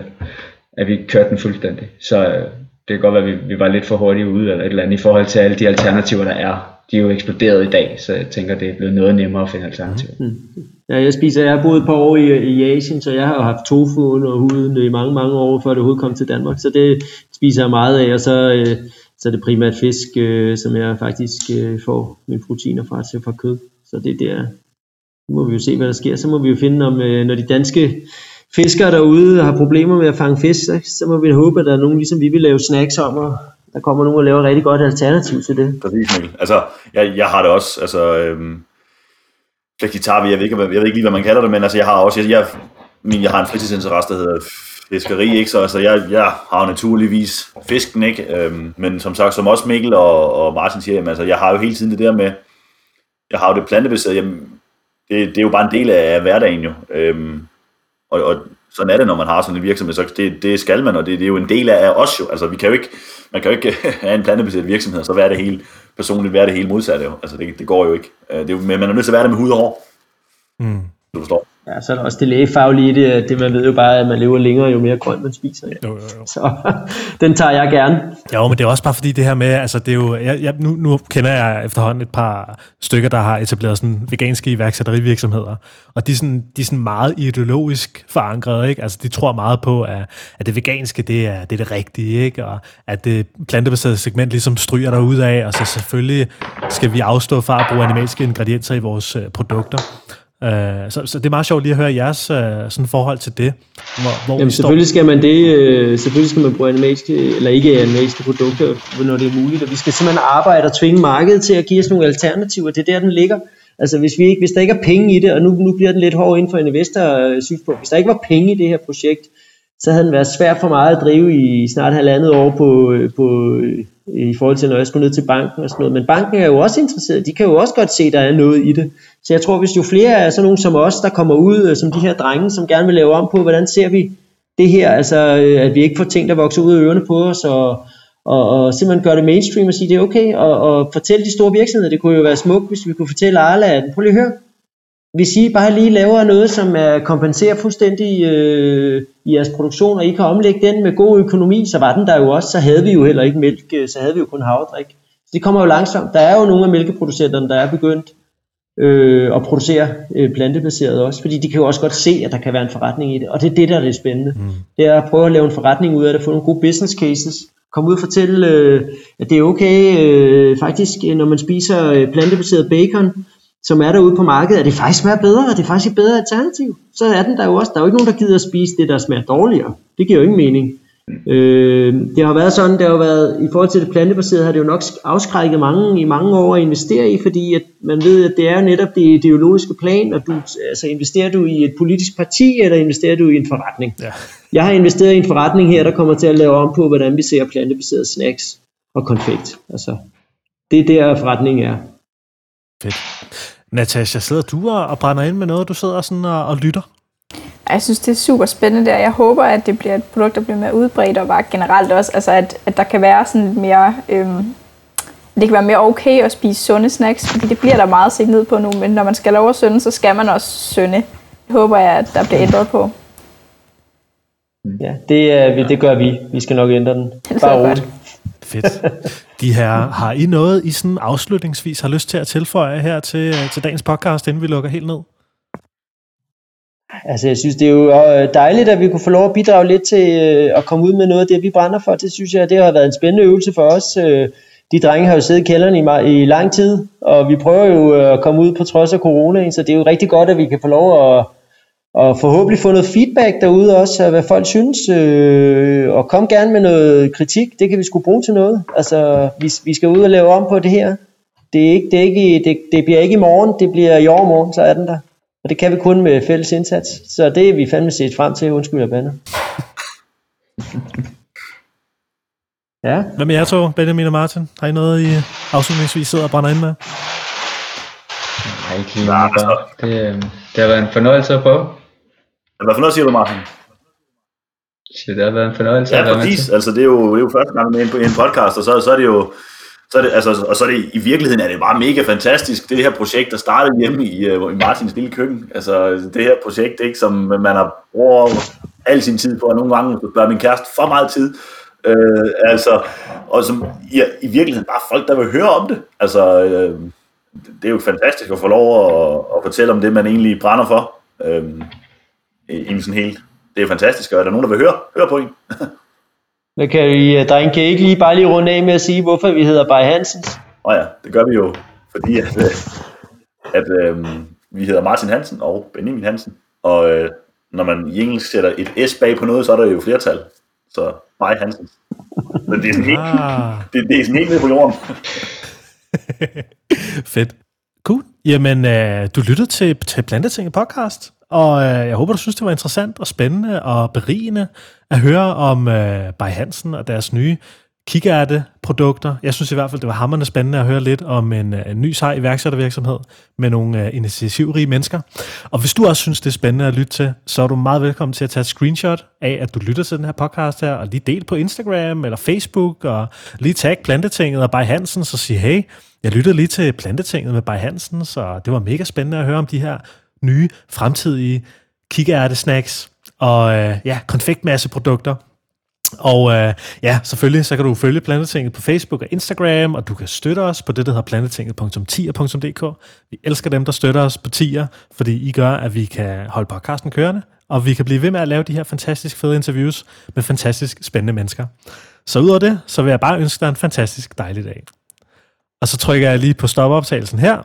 at vi kørte den fuldstændig. Så øh, det kan godt være, at vi, vi var lidt for hurtigt ude eller et eller andet i forhold til alle de alternativer, der er. De er jo eksploderet i dag, så jeg tænker, det er blevet noget nemmere at finde alternativer. Mm. mm. Ja, jeg spiser, jeg har boet et par år i, i Asien, så jeg har haft tofu under huden i mange, mange år, før det overhovedet kom til Danmark, så det spiser jeg meget af, og så... Øh, så er det primært fisk, øh, som jeg faktisk øh, får mine proteiner fra til fra kød. Så det der, nu må vi jo se, hvad der sker. Så må vi jo finde, om øh, når de danske fiskere derude har problemer med at fange fisk, så, så må vi håbe, at der er nogen, ligesom vi vil lave snacks om, og der kommer nogen og laver et rigtig godt alternativ til det. Præcis, Mikkel. Altså, jeg, jeg har det også, altså, øhm, guitar, jeg ved, ikke, jeg ved ikke lige, hvad man kalder det, men altså, jeg har også, jeg, jeg, min, jeg har en fritidsinteresse, der hedder fiskeri, ikke? Så altså, jeg, jeg har naturligvis fisken, ikke? Øhm, men som sagt, som også Mikkel og, og Martin siger, jamen, altså, jeg har jo hele tiden det der med, jeg har jo det plantebaserede, jamen, det, det er jo bare en del af hverdagen jo. Øhm, og, og sådan er det, når man har sådan en virksomhed, så det, det skal man, og det, det er jo en del af os jo. Altså, vi kan jo ikke, man kan jo ikke have en plantebaseret virksomhed, og så være det hele personligt, være det hele modsatte jo. Altså, det, det går jo ikke. Øh, det er jo, men man er nødt til at være det med hud og hår. Mm. Du forstår. Ja, så er der også det lægefaglige det, det man ved jo bare, at man lever længere, jo mere grønt man spiser. Ja. Jo, jo, jo. Så den tager jeg gerne. Ja, men det er også bare fordi det her med, altså det er jo, jeg, jeg, nu, nu kender jeg efterhånden et par stykker, der har etableret sådan veganske iværksætterivirksomheder, og de er sådan, de er sådan meget ideologisk forankret, ikke? Altså de tror meget på, at, at det veganske, det er, det er det rigtige, ikke? Og at det plantebaserede segment ligesom stryger der ud af, og så selvfølgelig skal vi afstå fra at bruge animalske ingredienser i vores uh, produkter. Uh, så, så det er meget sjovt lige at høre jeres uh, sådan forhold til det. Hvor, hvor Jamen, selvfølgelig skal man det, uh, selvfølgelig skal man bruge animalske, eller ikke animalske produkter, når det er muligt, og vi skal simpelthen arbejde og tvinge markedet til at give os nogle alternativer, det er der, den ligger. Altså hvis, vi ikke, hvis der ikke er penge i det, og nu, nu bliver den lidt hård inden for investor synspunkt, hvis der ikke var penge i det her projekt, så havde den været svært for meget at drive i snart halvandet år på, på, i forhold til, når jeg skulle ned til banken og sådan noget. Men banken er jo også interesseret. De kan jo også godt se, at der er noget i det. Så jeg tror, hvis jo flere er sådan nogen som os, der kommer ud, øh, som de her drenge, som gerne vil lave om på, hvordan ser vi det her, altså øh, at vi ikke får ting, der vokser ud af ørerne på os, og, og, og simpelthen gøre det mainstream og sige, det er okay, og, og fortælle de store virksomheder, det kunne jo være smukt, hvis vi kunne fortælle Arla, at prøv lige at høre, hvis I bare lige laver noget, som er kompenserer fuldstændig øh, i jeres produktion, og I kan omlægge den med god økonomi, så var den der jo også, så havde vi jo heller ikke mælk, øh, så havde vi jo kun havredrik. Så det kommer jo langsomt. Der er jo nogle af mælkeproducenterne, der er begyndt øh, at producere øh, plantebaseret også, fordi de kan jo også godt se, at der kan være en forretning i det, og det er det, der er det spændende. Mm. Det er at prøve at lave en forretning ud af det, få nogle gode business cases, komme ud og fortælle, øh, at det er okay, øh, faktisk, når man spiser øh, plantebaseret bacon, som er derude på markedet, at det faktisk smager bedre, og det er faktisk et bedre alternativ. Så er den der jo også. Der er jo ikke nogen, der gider at spise det, der smager dårligere. Det giver jo ingen mening. Øh, det har været sådan, det har været, i forhold til det plantebaserede, har det jo nok afskrækket mange i mange år at investere i, fordi at man ved, at det er netop det ideologiske plan, og du, altså investerer du i et politisk parti, eller investerer du i en forretning? Ja. Jeg har investeret i en forretning her, der kommer til at lave om på, hvordan vi ser plantebaserede snacks og konfekt. Altså, det er der forretningen er. Fedt. Natasha, sidder du og, og brænder ind med noget, du sidder sådan og, og lytter? Jeg synes, det er super spændende der. Jeg håber, at det bliver et produkt, der bliver mere udbredt, og bare generelt også, altså at, at der kan være sådan lidt mere... Øhm, det kan være mere okay at spise sunde snacks, fordi det bliver der meget set ned på nu, men når man skal lov at synde, så skal man også synde. Det håber jeg, at der bliver ændret på. Ja, det, det gør vi. Vi skal nok ændre den. Bare roligt. Fedt. De her, har I noget, I sådan afslutningsvis har lyst til at tilføje her til, øh, til dagens podcast, inden vi lukker helt ned? Altså, jeg synes, det er jo øh, dejligt, at vi kunne få lov at bidrage lidt til øh, at komme ud med noget af det, vi brænder for. Det synes jeg, det har været en spændende øvelse for os. De drenge har jo siddet i kælderen i, i lang tid, og vi prøver jo at komme ud på trods af corona, så det er jo rigtig godt, at vi kan få lov at, og forhåbentlig få noget feedback derude også, af hvad folk synes, og kom gerne med noget kritik, det kan vi skulle bruge til noget. Altså, vi, vi skal ud og lave om på det her. Det, er ikke, det, er ikke, det, det bliver ikke i morgen, det bliver i overmorgen, så er den der. Og det kan vi kun med fælles indsats. Så det er vi fandme set frem til. Undskyld, jeg bander. ja. Hvad med jer to, Benjamin og Martin? Har I noget, I afslutningsvis sidder og brænder ind med? Nej, ikke lige det, øh, det har været en fornøjelse at prøve. Hvad for noget siger du, Martin? Så det har været en fornøjelse ja, præcis. Altså, det er, jo, det er jo første gang med en, en podcast, og så, så er det jo så er det, altså, og så er det, i virkeligheden er det bare mega fantastisk, det her projekt, der startede hjemme i, uh, i Martins lille køkken. Altså det her projekt, ikke, som man har brugt al sin tid på, og nogle gange spørger min kæreste for meget tid. Uh, altså, og som ja, i virkeligheden bare folk, der vil høre om det. Altså, uh, det er jo fantastisk at få lov at, at fortælle om det, man egentlig brænder for. Uh, i, i sådan helt. Det er fantastisk, og er der nogen, der vil høre, høre på en? Hvad kan I, øh, drenge, kan I ikke lige bare lige runde af med at sige, hvorfor vi hedder Bay Hansens? Åh oh ja, det gør vi jo, fordi at, øh, at øh, vi hedder Martin Hansen og Benjamin Hansen, og øh, når man i engelsk sætter et S bag på noget, så er der jo flertal. Så Bay Hansen. Så det er sådan helt, ah. det, det er sådan helt nede på jorden. Fedt. Cool. Jamen, øh, du lyttede til, til Plantetinget podcast. Og øh, jeg håber, du synes, det var interessant og spændende og berigende at høre om øh, Bay Hansen og deres nye kikærte-produkter. Jeg synes i hvert fald, det var hammerende spændende at høre lidt om en, øh, en ny sej iværksættervirksomhed med nogle uh, initiativrige mennesker. Og hvis du også synes, det er spændende at lytte til, så er du meget velkommen til at tage et screenshot af, at du lytter til den her podcast her, og lige del på Instagram eller Facebook, og lige tag Plantetinget og Bay Hansen, så sige, hey, jeg lyttede lige til Plantetinget med Bay Hansen, så det var mega spændende at høre om de her nye fremtidige kikærte-snacks og øh, ja, konfektmasseprodukter. Og øh, ja, selvfølgelig så kan du følge Plantetinget på Facebook og Instagram, og du kan støtte os på det, der hedder plantetinget.tier.dk. Vi elsker dem, der støtter os på tier, fordi I gør, at vi kan holde podcasten kørende, og vi kan blive ved med at lave de her fantastisk fede interviews med fantastisk spændende mennesker. Så ud det, så vil jeg bare ønske dig en fantastisk dejlig dag. Og så trykker jeg lige på stopoptagelsen her,